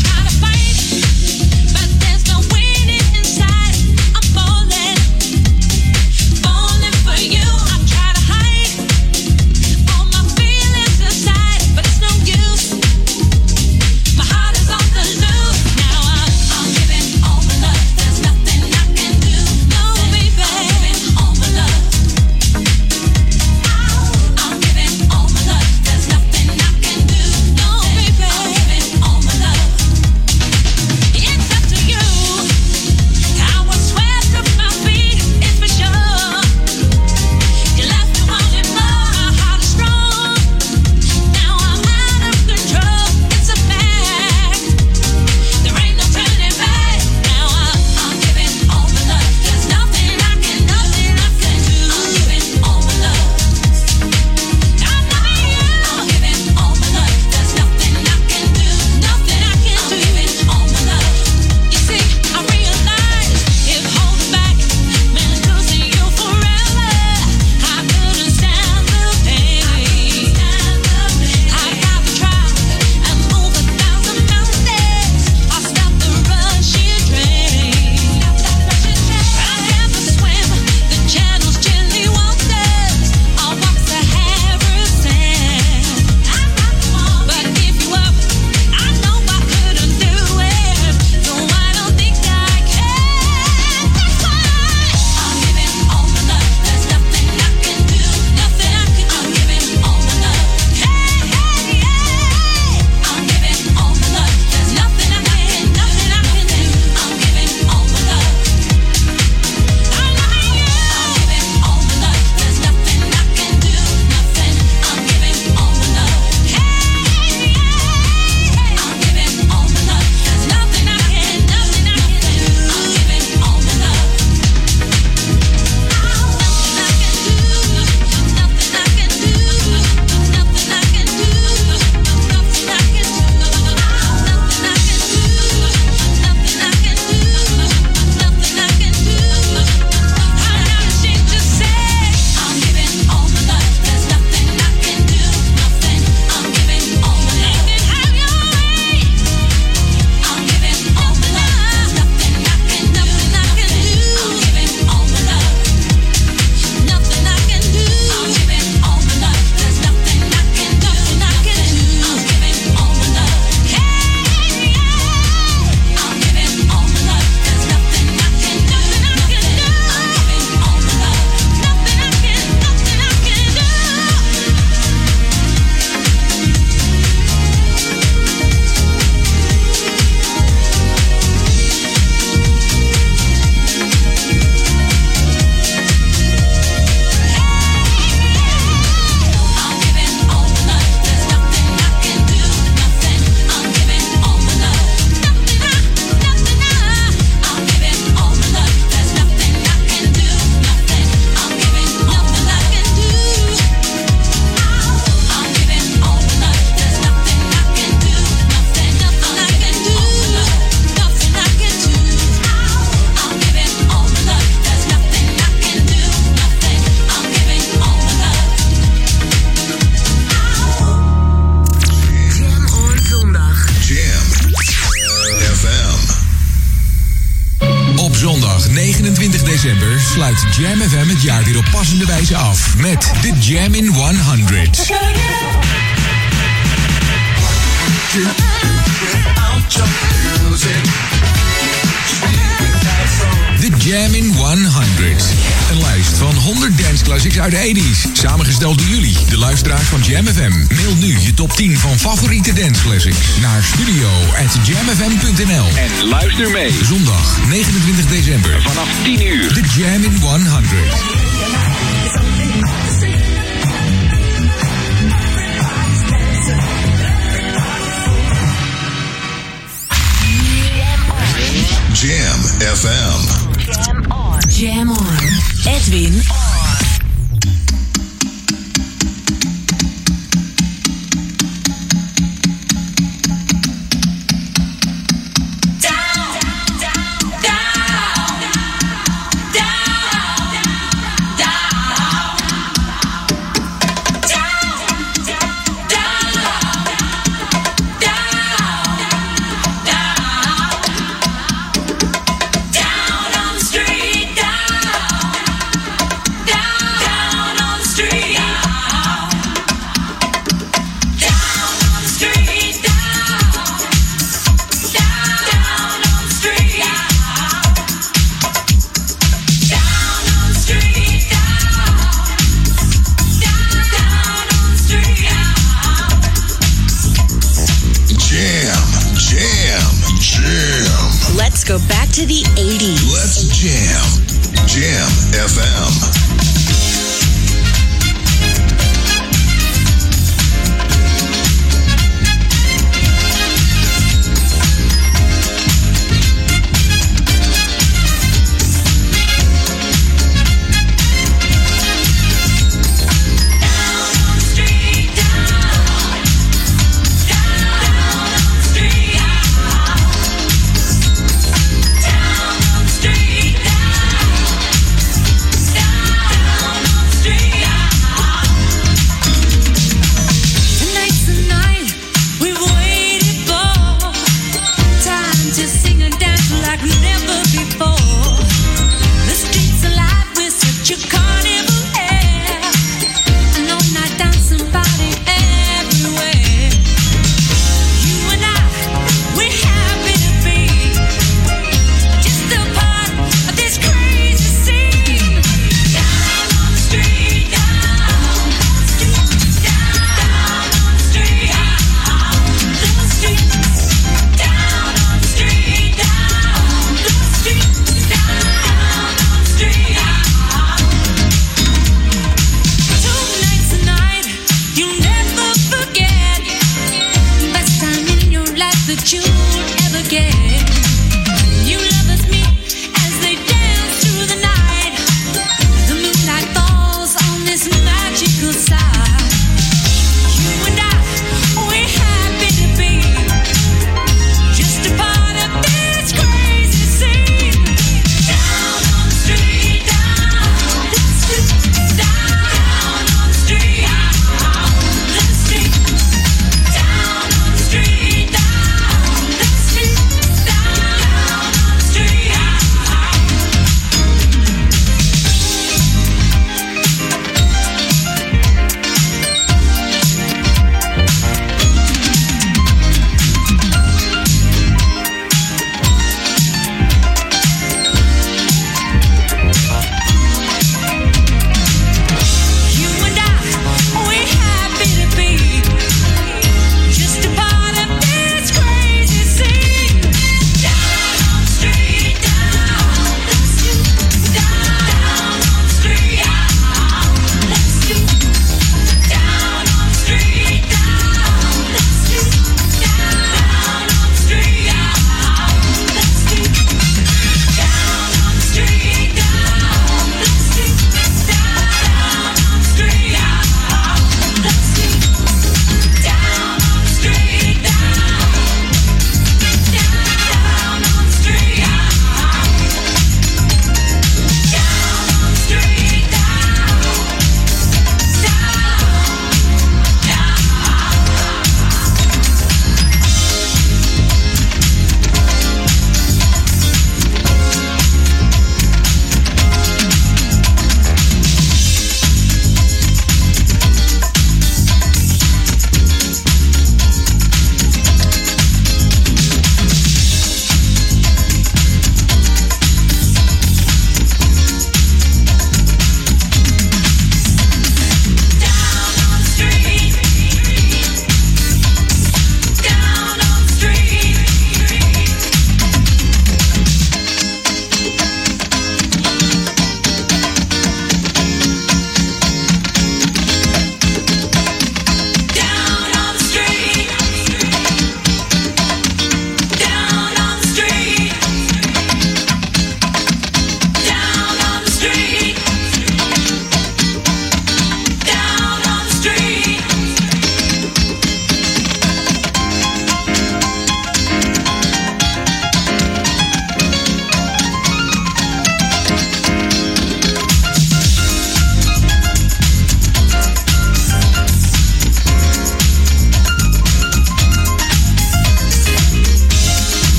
Jam FM. Jam on. Edwin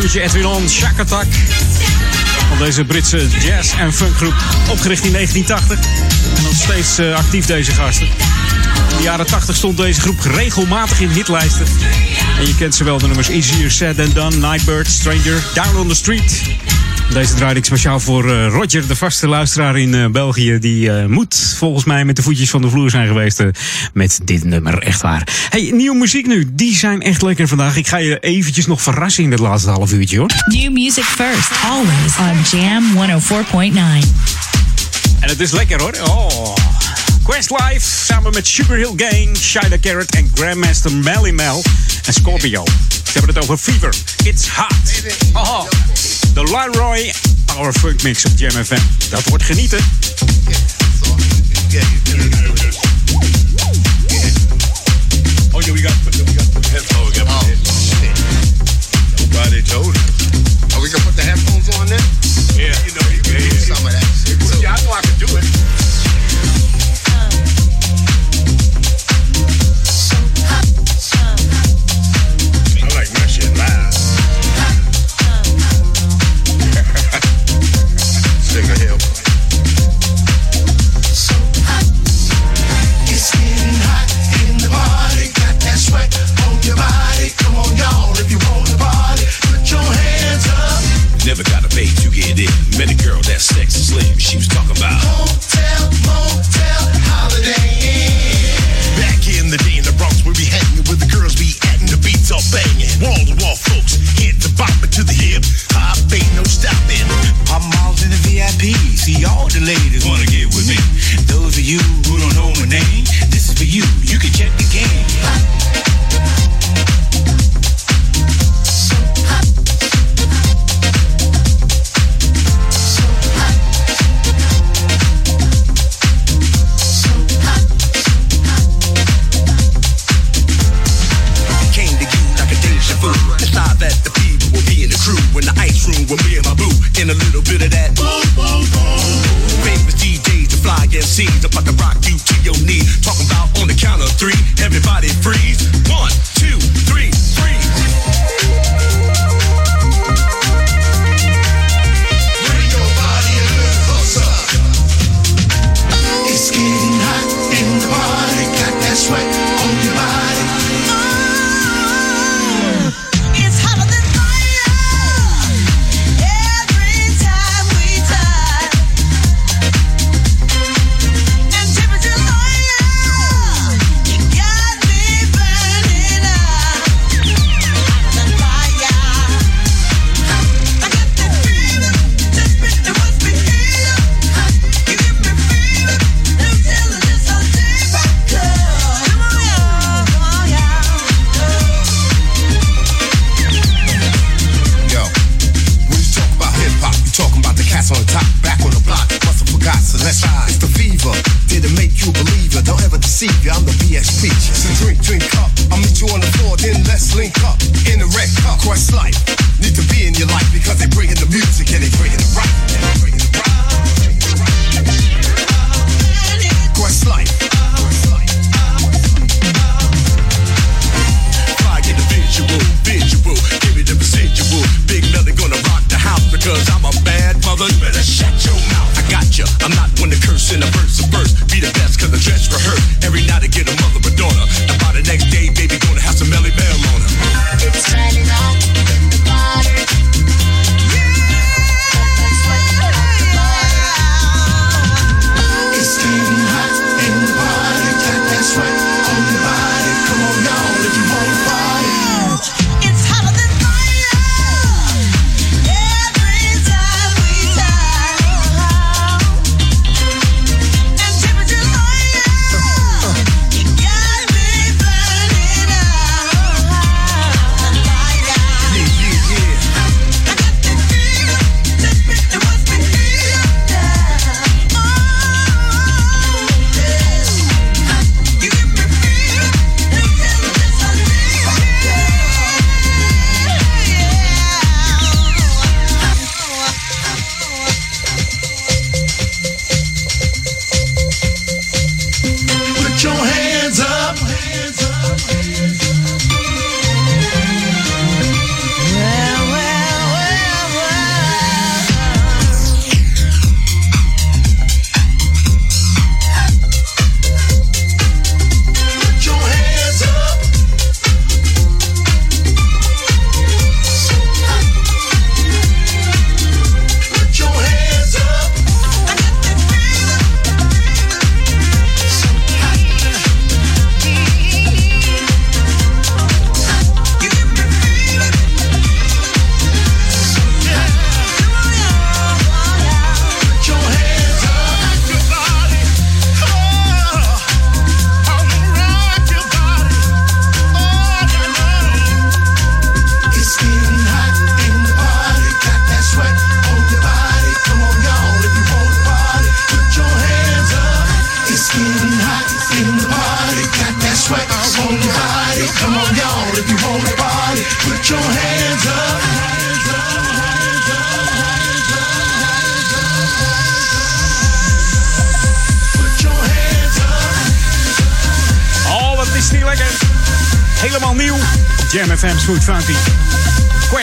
Guusje Edwin On, Shack Attack. Van deze Britse jazz- en funkgroep, opgericht in 1980. En nog steeds eh, actief deze gasten. In de jaren 80 stond deze groep regelmatig in hitlijsten. En je kent ze wel, de nummers Easier Said Than Done, Nightbird, Stranger, Down on the Street... Deze draai ik speciaal voor eh, Roger, de vaste luisteraar in eh, België. Die eh, moet volgens mij met de voetjes van de vloer zijn geweest met dit nummer. Echt waar. Hey, nieuwe muziek nu. Die zijn echt lekker vandaag. Ik ga je eventjes nog verrassen in het laatste half uurtje hoor. New music first, always on Jam 104.9. En het is lekker hoor. Oh. Questlife samen met Sugar Hill Gang, Shida Carrot en Grandmaster Melly Mel en Scorpio. Ze hebben het over Fever. It's hot. Oh de Leroy Power Funk Mix op Jam FM. Dat wordt genieten. She was talking about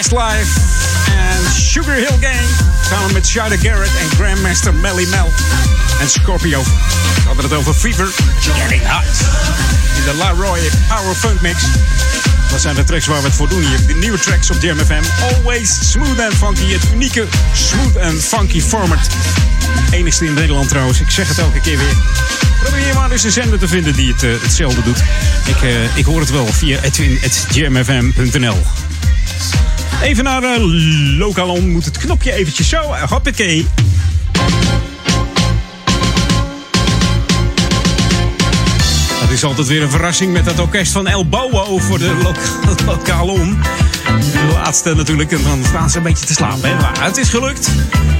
Questlife en Sugar Hill Gang. Samen met Shada Garrett en Grandmaster Melly Mel. En Scorpio. We hadden het over Fever. Getting hot. In de La Roy Power Funk Mix. Dat zijn de tracks waar we het voor doen hier. De nieuwe tracks op Jam FM. Always smooth and funky. Het unieke smooth and funky format. Enigste in Nederland trouwens. Ik zeg het elke keer weer. Probeer maar eens een zender te vinden die het, eh, hetzelfde doet. Ik, eh, ik hoor het wel via edwin.jamfm.nl. Even naar uh, Lokalon. Moet het knopje eventjes zo. eh, Hoppakee. Dat is altijd weer een verrassing met dat orkest van El Bowo voor de lo. De laatste natuurlijk, en dan staan ze een beetje te slapen. Maar het is gelukt.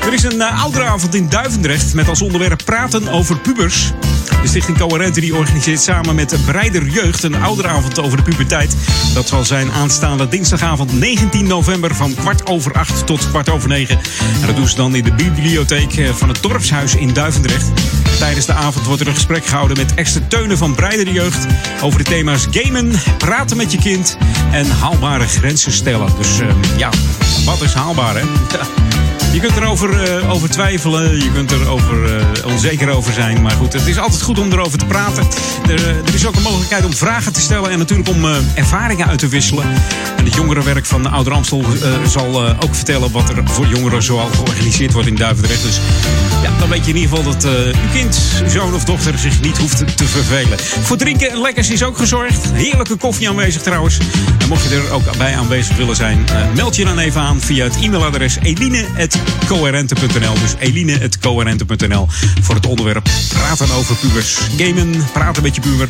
Er is een uh, ouderavond in Duivendrecht met als onderwerp praten over pubers. De Stichting Coherente die organiseert samen met Breider Jeugd een ouderavond over de puberteit. Dat zal zijn aanstaande dinsdagavond 19 november van kwart over acht tot kwart over negen. En dat doen ze dan in de bibliotheek eh, van het dorpshuis in Duivendrecht. Tijdens de avond wordt er een gesprek gehouden met Esther Teunen van Breider Jeugd over de thema's gamen, praten met je kind en haalbare grenzen stellen. Dus eh, ja, wat is haalbaar hè? Je kunt erover uh, over twijfelen, je kunt er over, uh, onzeker over zijn. Maar goed, het is altijd goed om erover te praten. Er, uh, er is ook een mogelijkheid om vragen te stellen en natuurlijk om ervaringen uit te wisselen. En het jongerenwerk van Ouder Amstel zal ook vertellen wat er voor jongeren zoal georganiseerd wordt in Duivendrecht. Dus ja, dan weet je in ieder geval dat uw kind, zoon of dochter zich niet hoeft te vervelen. Voor drinken en lekkers is ook gezorgd. Heerlijke koffie aanwezig trouwens. En mocht je er ook bij aanwezig willen zijn, meld je dan even aan via het e-mailadres eline.coherente.nl. Dus eline.coherente.nl voor het onderwerp praten over pubers, gamen, praten met je puber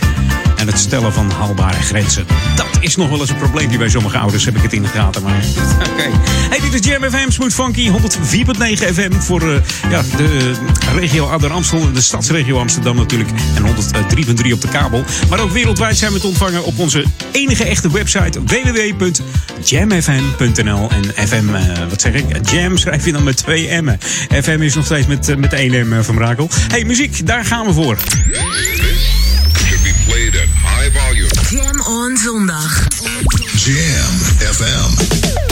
en het stellen van haalbare grenzen. Dat is nog wel eens een probleempje bij sommige ouders, heb ik het in de gaten. Maar oké. Hey, dit is Jam FM, Smooth Funky, 104.9 FM voor uh, ja, de regio Ouder Amstel de stadsregio Amsterdam natuurlijk. En 103.3 op de kabel. Maar ook wereldwijd zijn we te ontvangen op onze enige echte website www.jamfm.nl. En FM, uh, wat zeg ik? Jam schrijf je dan met twee M'en. FM is nog steeds met, uh, met één M van Brakel. Hey, muziek, daar gaan we voor. should be played at high volume. Jam on zondag. Jam FM.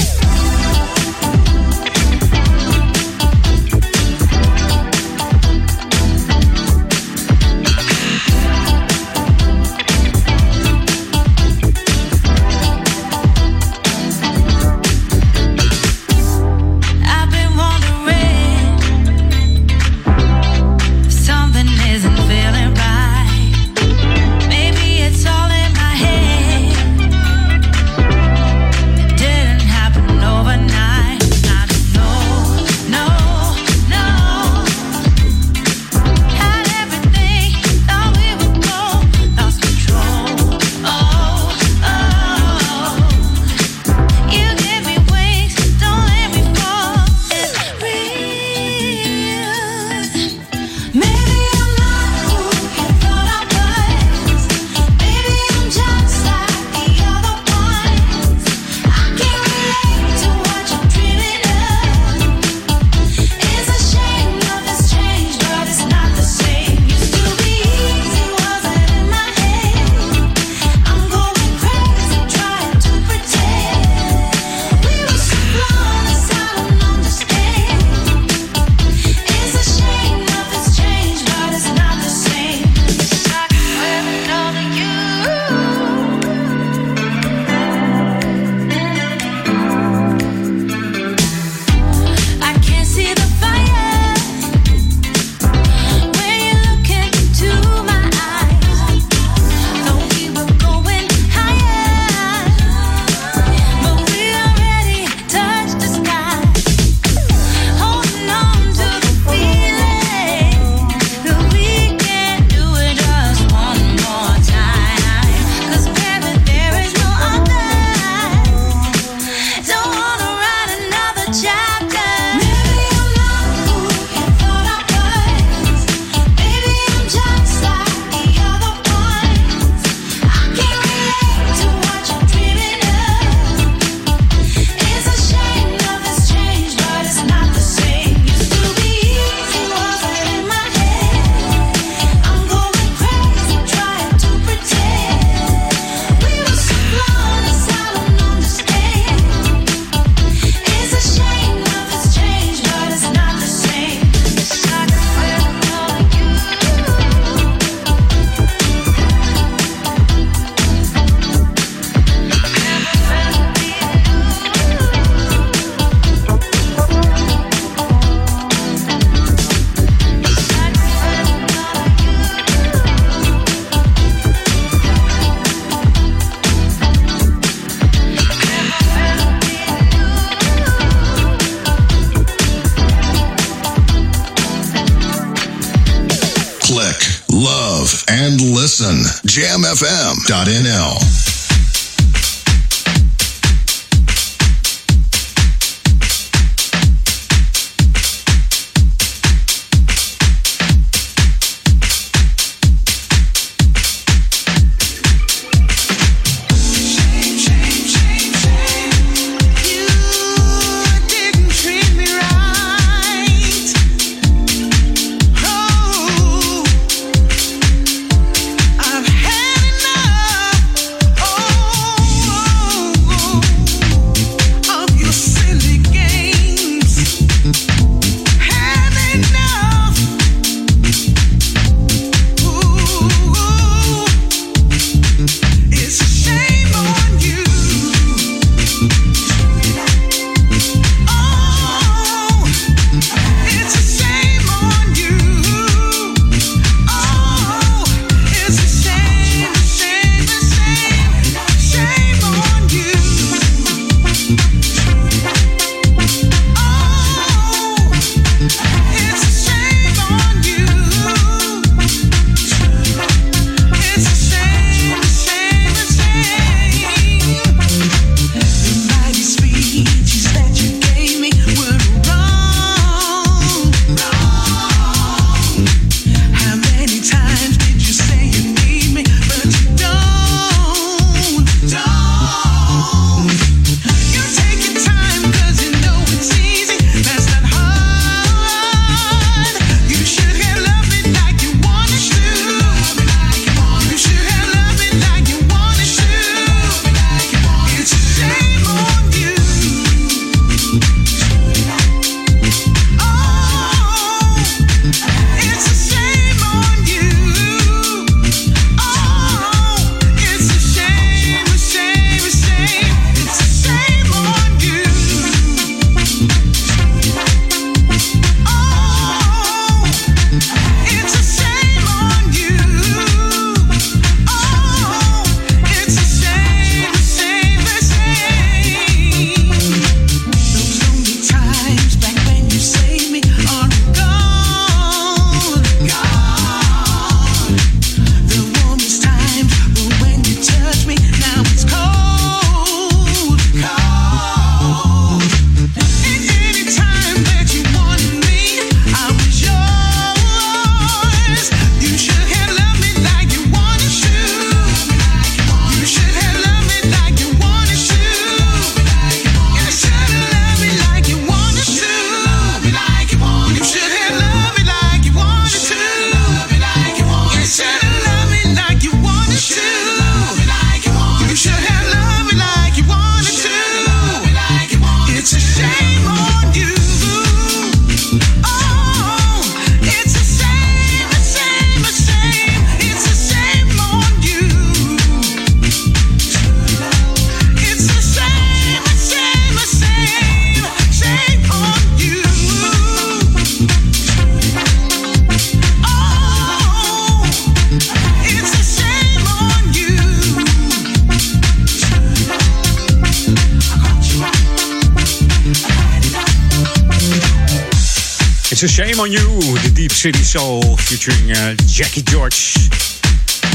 Soul featuring eh, Jackie George.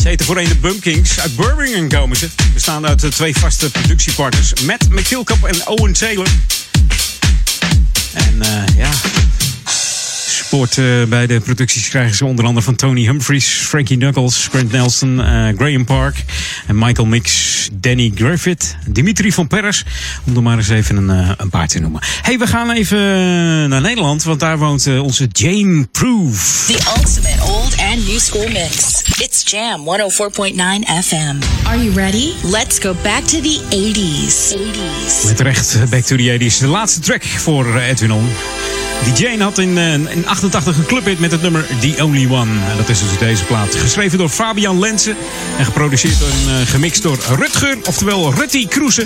Ze heten voorheen de Bumpkins. Uit Birmingham komen ze. Bestaan uit eh, twee vaste productiepartners. Matt McKillcup en Owen Taylor. En eh, ja... Support eh, bij de producties krijgen ze onder andere van Tony Humphries, Frankie Knuckles, Grant Nelson, eh, Graham Park en Michael Mix, Danny Griffith, Dimitri van Peres, om er maar eens even een, eh, een paar te noemen. hey, we gaan even naar Nederland, want daar woont eh, onze Jane Proof. The ultimate old and new school mix. It's Jam 104.9 FM. Are you ready? Let's go back to the 80s. 80s. Met recht Back to the 80s. De laatste track voor Edwin On. Die Jane had in, eh, in 88 een clubhit met het nummer The Only One. Dat is dus deze plaat. Geschreven door Fabian Lensen. En geproduceerd en eh, gemixt door Rutger, oftewel Rutty Kroese.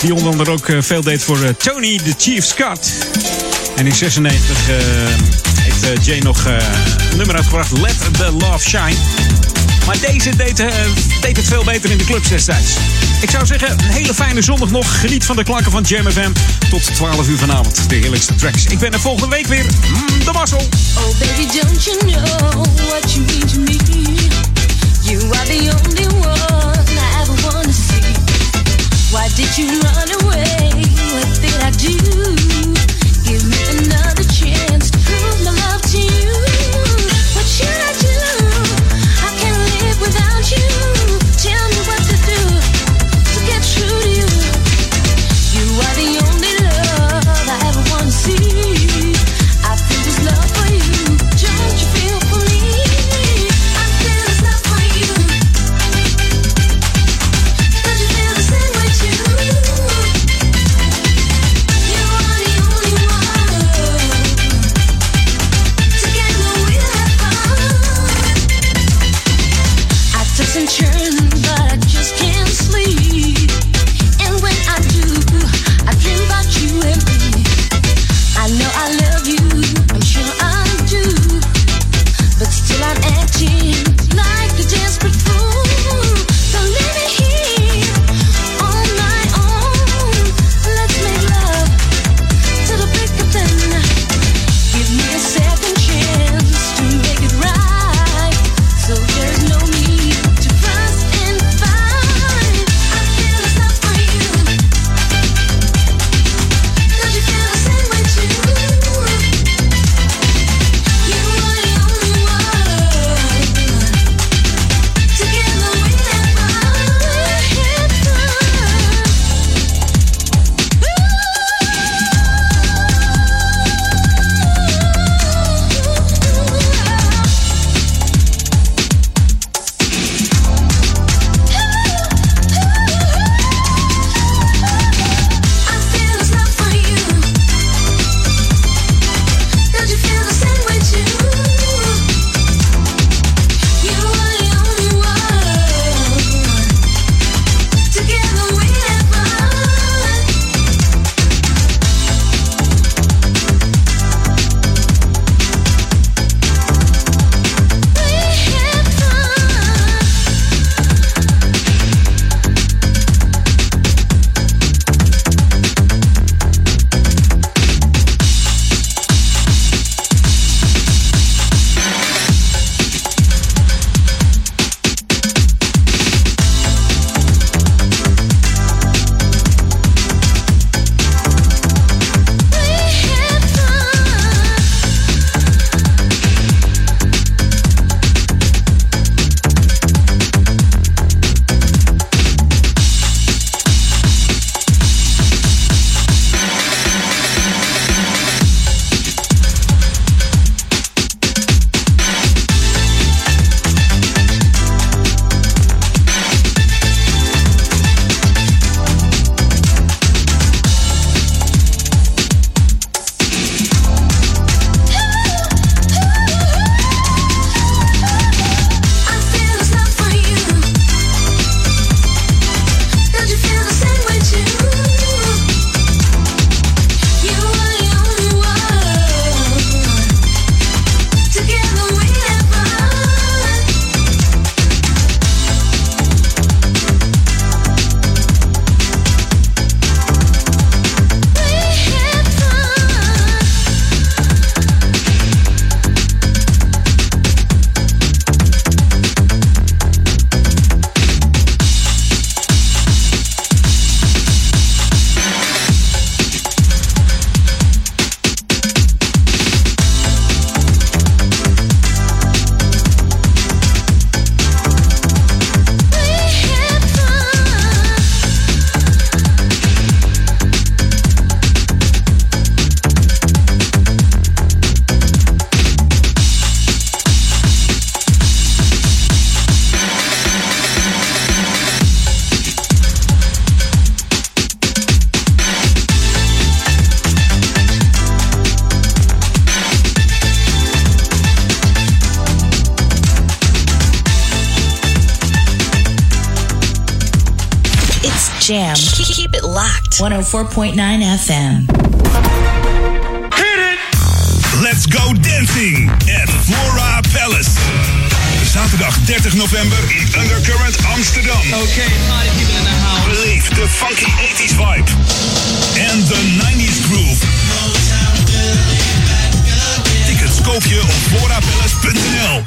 Die onder andere ook eh, veel deed voor eh, Tony the Chief Scott. En in 96 eh, heeft eh, Jane nog eh, een nummer uitgebracht. Let the Love Shine. Maar deze deed, uh, deed het veel beter in de clubs destijds. Ik zou zeggen, een hele fijne zondag nog. Geniet van de klanken van Jam FM. Tot 12 uur vanavond, de heerlijkste tracks. Ik ben er volgende week weer. Mm, de mazzel. Oh baby, don't you know what you mean to me? You are the only one I ever wanna see. Why did you run away? What did I do? 104.9 FM. Hit it! Let's go dancing at Flora Palace. Zaterdag 30 november in Undercurrent Amsterdam. Okay, party people in the house. Believe the funky 80s vibe and the 90s groove. Tickets koop je op florapalace.nl.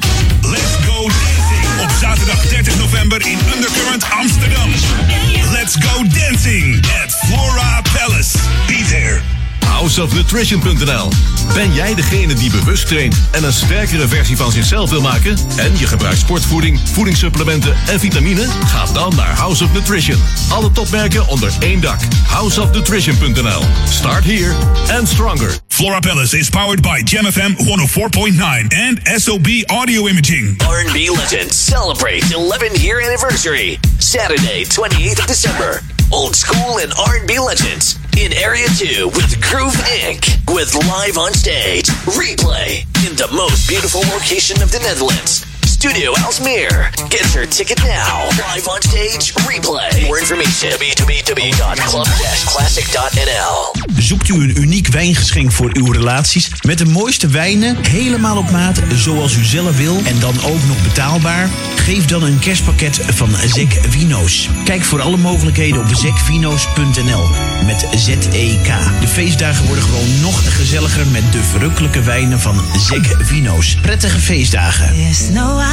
Let's go dancing op zaterdag 30 november in Undercurrent Amsterdam. Let's go dancing Flora Palace. Be there. Houseofnutrition.nl Ben jij degene die bewust traint en een sterkere versie van zichzelf wil maken? En je gebruikt sportvoeding, voedingssupplementen en vitamine? Ga dan naar House of Nutrition. Alle topmerken onder één dak. Houseofnutrition.nl Start here and stronger. Flora Palace is powered by Jam FM 104.9 and SOB Audio Imaging. R&B legends celebrate 11th year anniversary. Saturday, 28th of December. Old school and R&B legends in Area 2 with Groove Inc. With live on stage, replay in the most beautiful location of the Netherlands. Studio Alsmeer. Get your ticket now. Live on stage, replay. More information www.club-classic.nl Zoekt u een uniek wijngeschenk voor uw relaties met de mooiste wijnen, helemaal op maat, zoals u zelf wil en dan ook nog betaalbaar? Geef dan een kerstpakket van Zek Vino's. Kijk voor alle mogelijkheden op zekvino's.nl met Z-E-K. De feestdagen worden gewoon nog gezelliger met de verrukkelijke wijnen van Zek Vino's. Prettige feestdagen.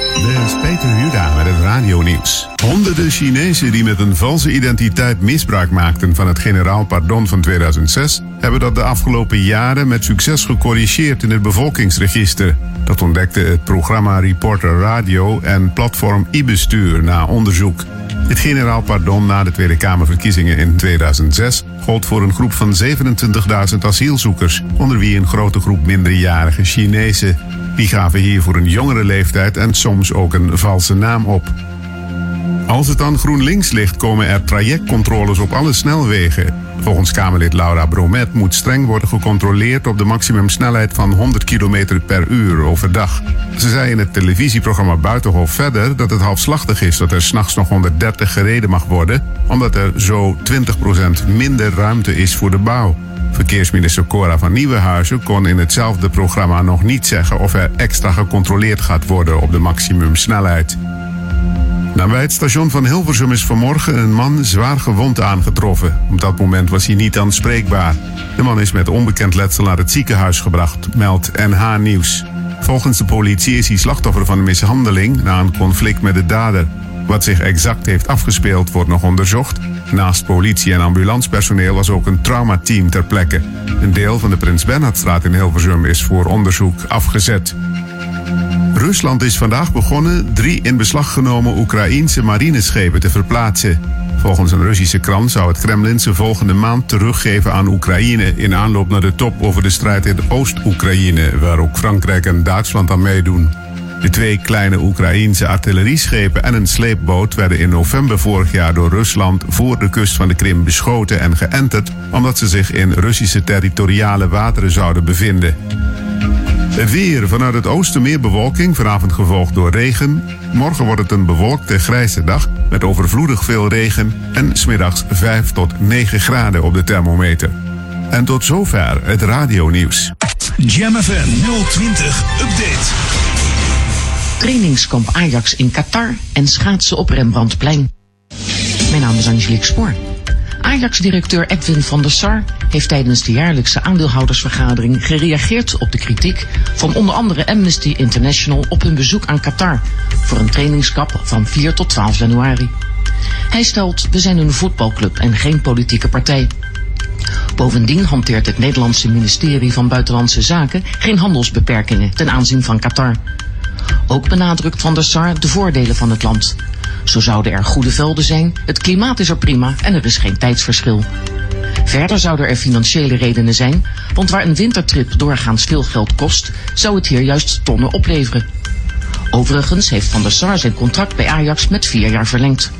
Dit is Peter Huda met het radionieuws. Honderden Chinezen die met een valse identiteit misbruik maakten van het generaal pardon van 2006, hebben dat de afgelopen jaren met succes gecorrigeerd in het bevolkingsregister. Dat ontdekte het programma Reporter Radio en platform e-bestuur na onderzoek. Het generaal pardon na de Tweede Kamerverkiezingen in 2006 gold voor een groep van 27.000 asielzoekers, onder wie een grote groep minderjarige Chinezen. Die gaven hiervoor een jongere leeftijd en soms ook een valse naam op. Als het dan GroenLinks ligt, komen er trajectcontroles op alle snelwegen. Volgens Kamerlid Laura Bromet moet streng worden gecontroleerd op de maximumsnelheid van 100 km per uur overdag. Ze zei in het televisieprogramma Buitenhof verder dat het halfslachtig is dat er s'nachts nog 130 gereden mag worden, omdat er zo 20% minder ruimte is voor de bouw. Verkeersminister Cora van Nieuwenhuizen kon in hetzelfde programma nog niet zeggen of er extra gecontroleerd gaat worden op de maximumsnelheid. Nabij het station van Hilversum is vanmorgen een man zwaar gewond aangetroffen. Op dat moment was hij niet aanspreekbaar. De man is met onbekend letsel naar het ziekenhuis gebracht, meldt NH Nieuws. Volgens de politie is hij slachtoffer van een mishandeling na een conflict met de dader. Wat zich exact heeft afgespeeld wordt nog onderzocht. Naast politie en ambulancepersoneel was ook een traumateam ter plekke. Een deel van de Prins Bernhardstraat in Hilversum is voor onderzoek afgezet. Rusland is vandaag begonnen drie in beslag genomen Oekraïense marineschepen te verplaatsen. Volgens een Russische krant zou het Kremlin ze volgende maand teruggeven aan Oekraïne in aanloop naar de top over de strijd in Oost-Oekraïne, waar ook Frankrijk en Duitsland aan meedoen. De twee kleine Oekraïense artillerieschepen en een sleepboot werden in november vorig jaar door Rusland voor de kust van de Krim beschoten en geënterd omdat ze zich in Russische territoriale wateren zouden bevinden. Weer vanuit het oosten meer bewolking, vanavond gevolgd door regen. Morgen wordt het een bewolkte grijze dag met overvloedig veel regen en smiddags 5 tot 9 graden op de thermometer. En tot zover het radionieuws. Jam FM 020 Update. Trainingskamp Ajax in Qatar en schaatsen op Rembrandtplein. Mijn naam is Angelique Spoor. Ajax-directeur Edwin van der Sar heeft tijdens de jaarlijkse aandeelhoudersvergadering gereageerd op de kritiek van onder andere Amnesty International op hun bezoek aan Qatar voor een trainingskamp van 4 tot 12 januari. Hij stelt, we zijn een voetbalclub en geen politieke partij. Bovendien hanteert het Nederlandse ministerie van Buitenlandse Zaken geen handelsbeperkingen ten aanzien van Qatar. Ook benadrukt Van der Sar de voordelen van het land. Zo zouden er goede velden zijn, het klimaat is er prima en er is geen tijdsverschil. Verder zouden er financiële redenen zijn, want waar een wintertrip doorgaans veel geld kost, zou het hier juist tonnen opleveren. Overigens heeft Van der Sar zijn contract bij Ajax met vier jaar verlengd.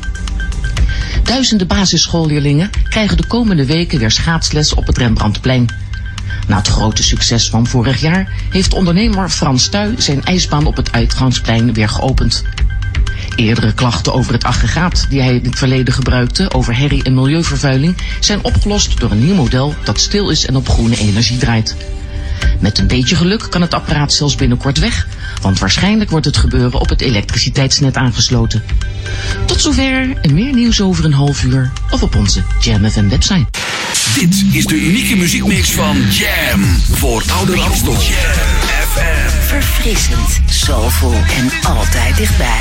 Duizenden basisschoolleerlingen krijgen de komende weken weer schaatsles op het Rembrandtplein. Na het grote succes van vorig jaar heeft ondernemer Frans Tuy zijn ijsbaan op het uitgangsplein weer geopend. Eerdere klachten over het aggregaat die hij in het verleden gebruikte over herrie en milieuvervuiling zijn opgelost door een nieuw model dat stil is en op groene energie draait. Met een beetje geluk kan het apparaat zelfs binnenkort weg, want waarschijnlijk wordt het gebeuren op het elektriciteitsnet aangesloten. Tot zover en meer nieuws over een half uur of op onze Jam FM website. Dit is de unieke muziekmix van Jam voor Ouder Amstel. Jam FM. Verfrissend, soulful en altijd dichtbij.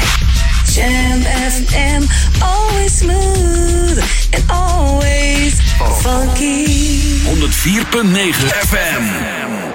Jam FM, always smooth and always funky. 104.9 FM.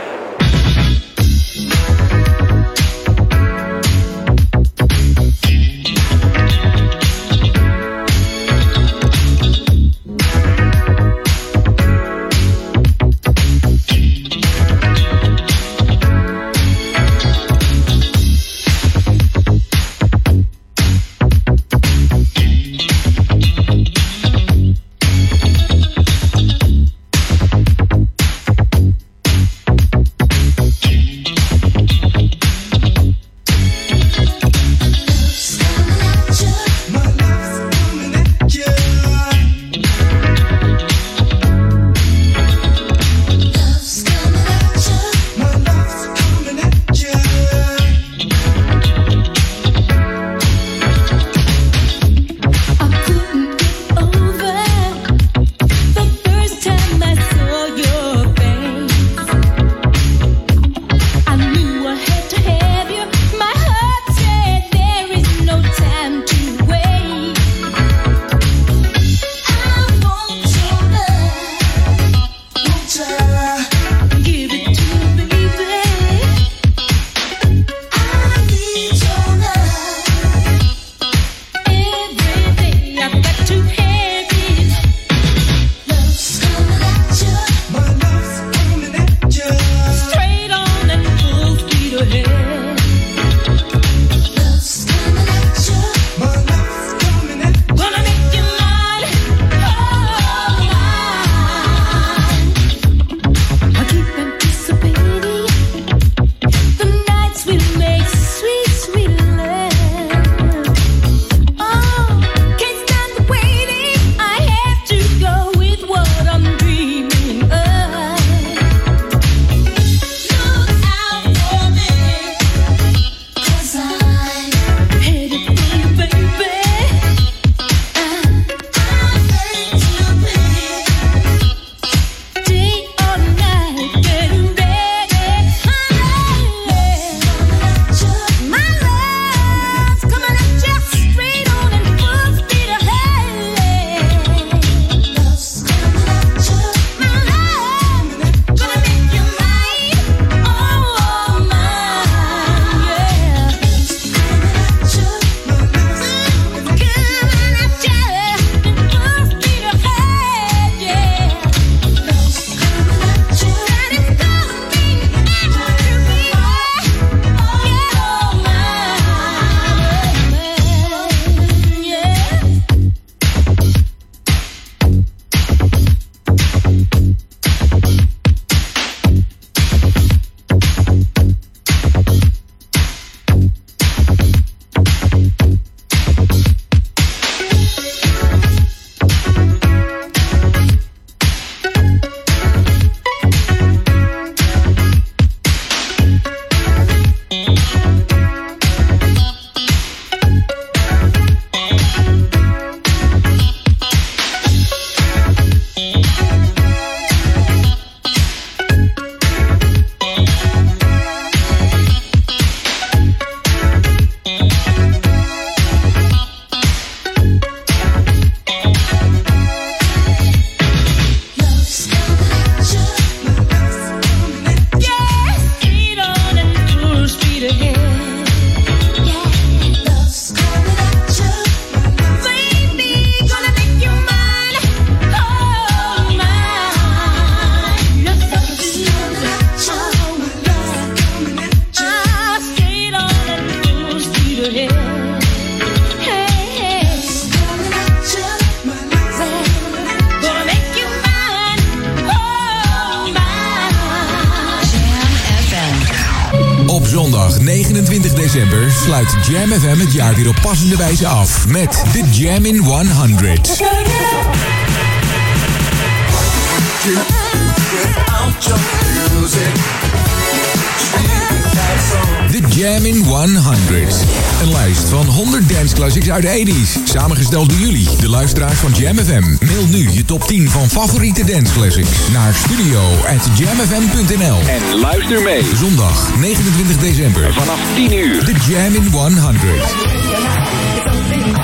Luisteraars van Jam FM. Mail nu je top 10 van favoriete dance classics naar studio at jamfm.nl. En luister mee. Zondag 29 december. Vanaf 10 uur. The Jam in 100.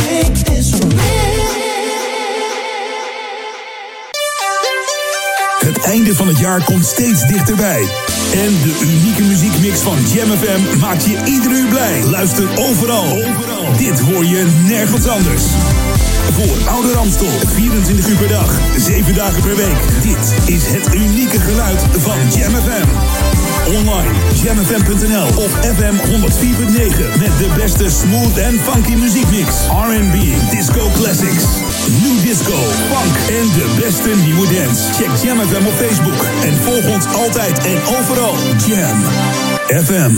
Einde van het jaar komt steeds dichterbij. En de unieke muziekmix van Jam FM maakt je ieder blij. Luister overal. Dit hoor je nergens anders. Voor Oude Ramstel, 24 uur per dag, 7 dagen per week. Dit is het unieke geluid van Jam FM. Online, jamfm.nl of FM 104.9 met de beste smooth en funky muziekmix. R&B, disco classics, new disco, funk en de beste nieuwe dance. Check Jam FM op Facebook en volg ons altijd en overal. Jam FM.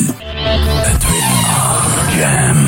Jam.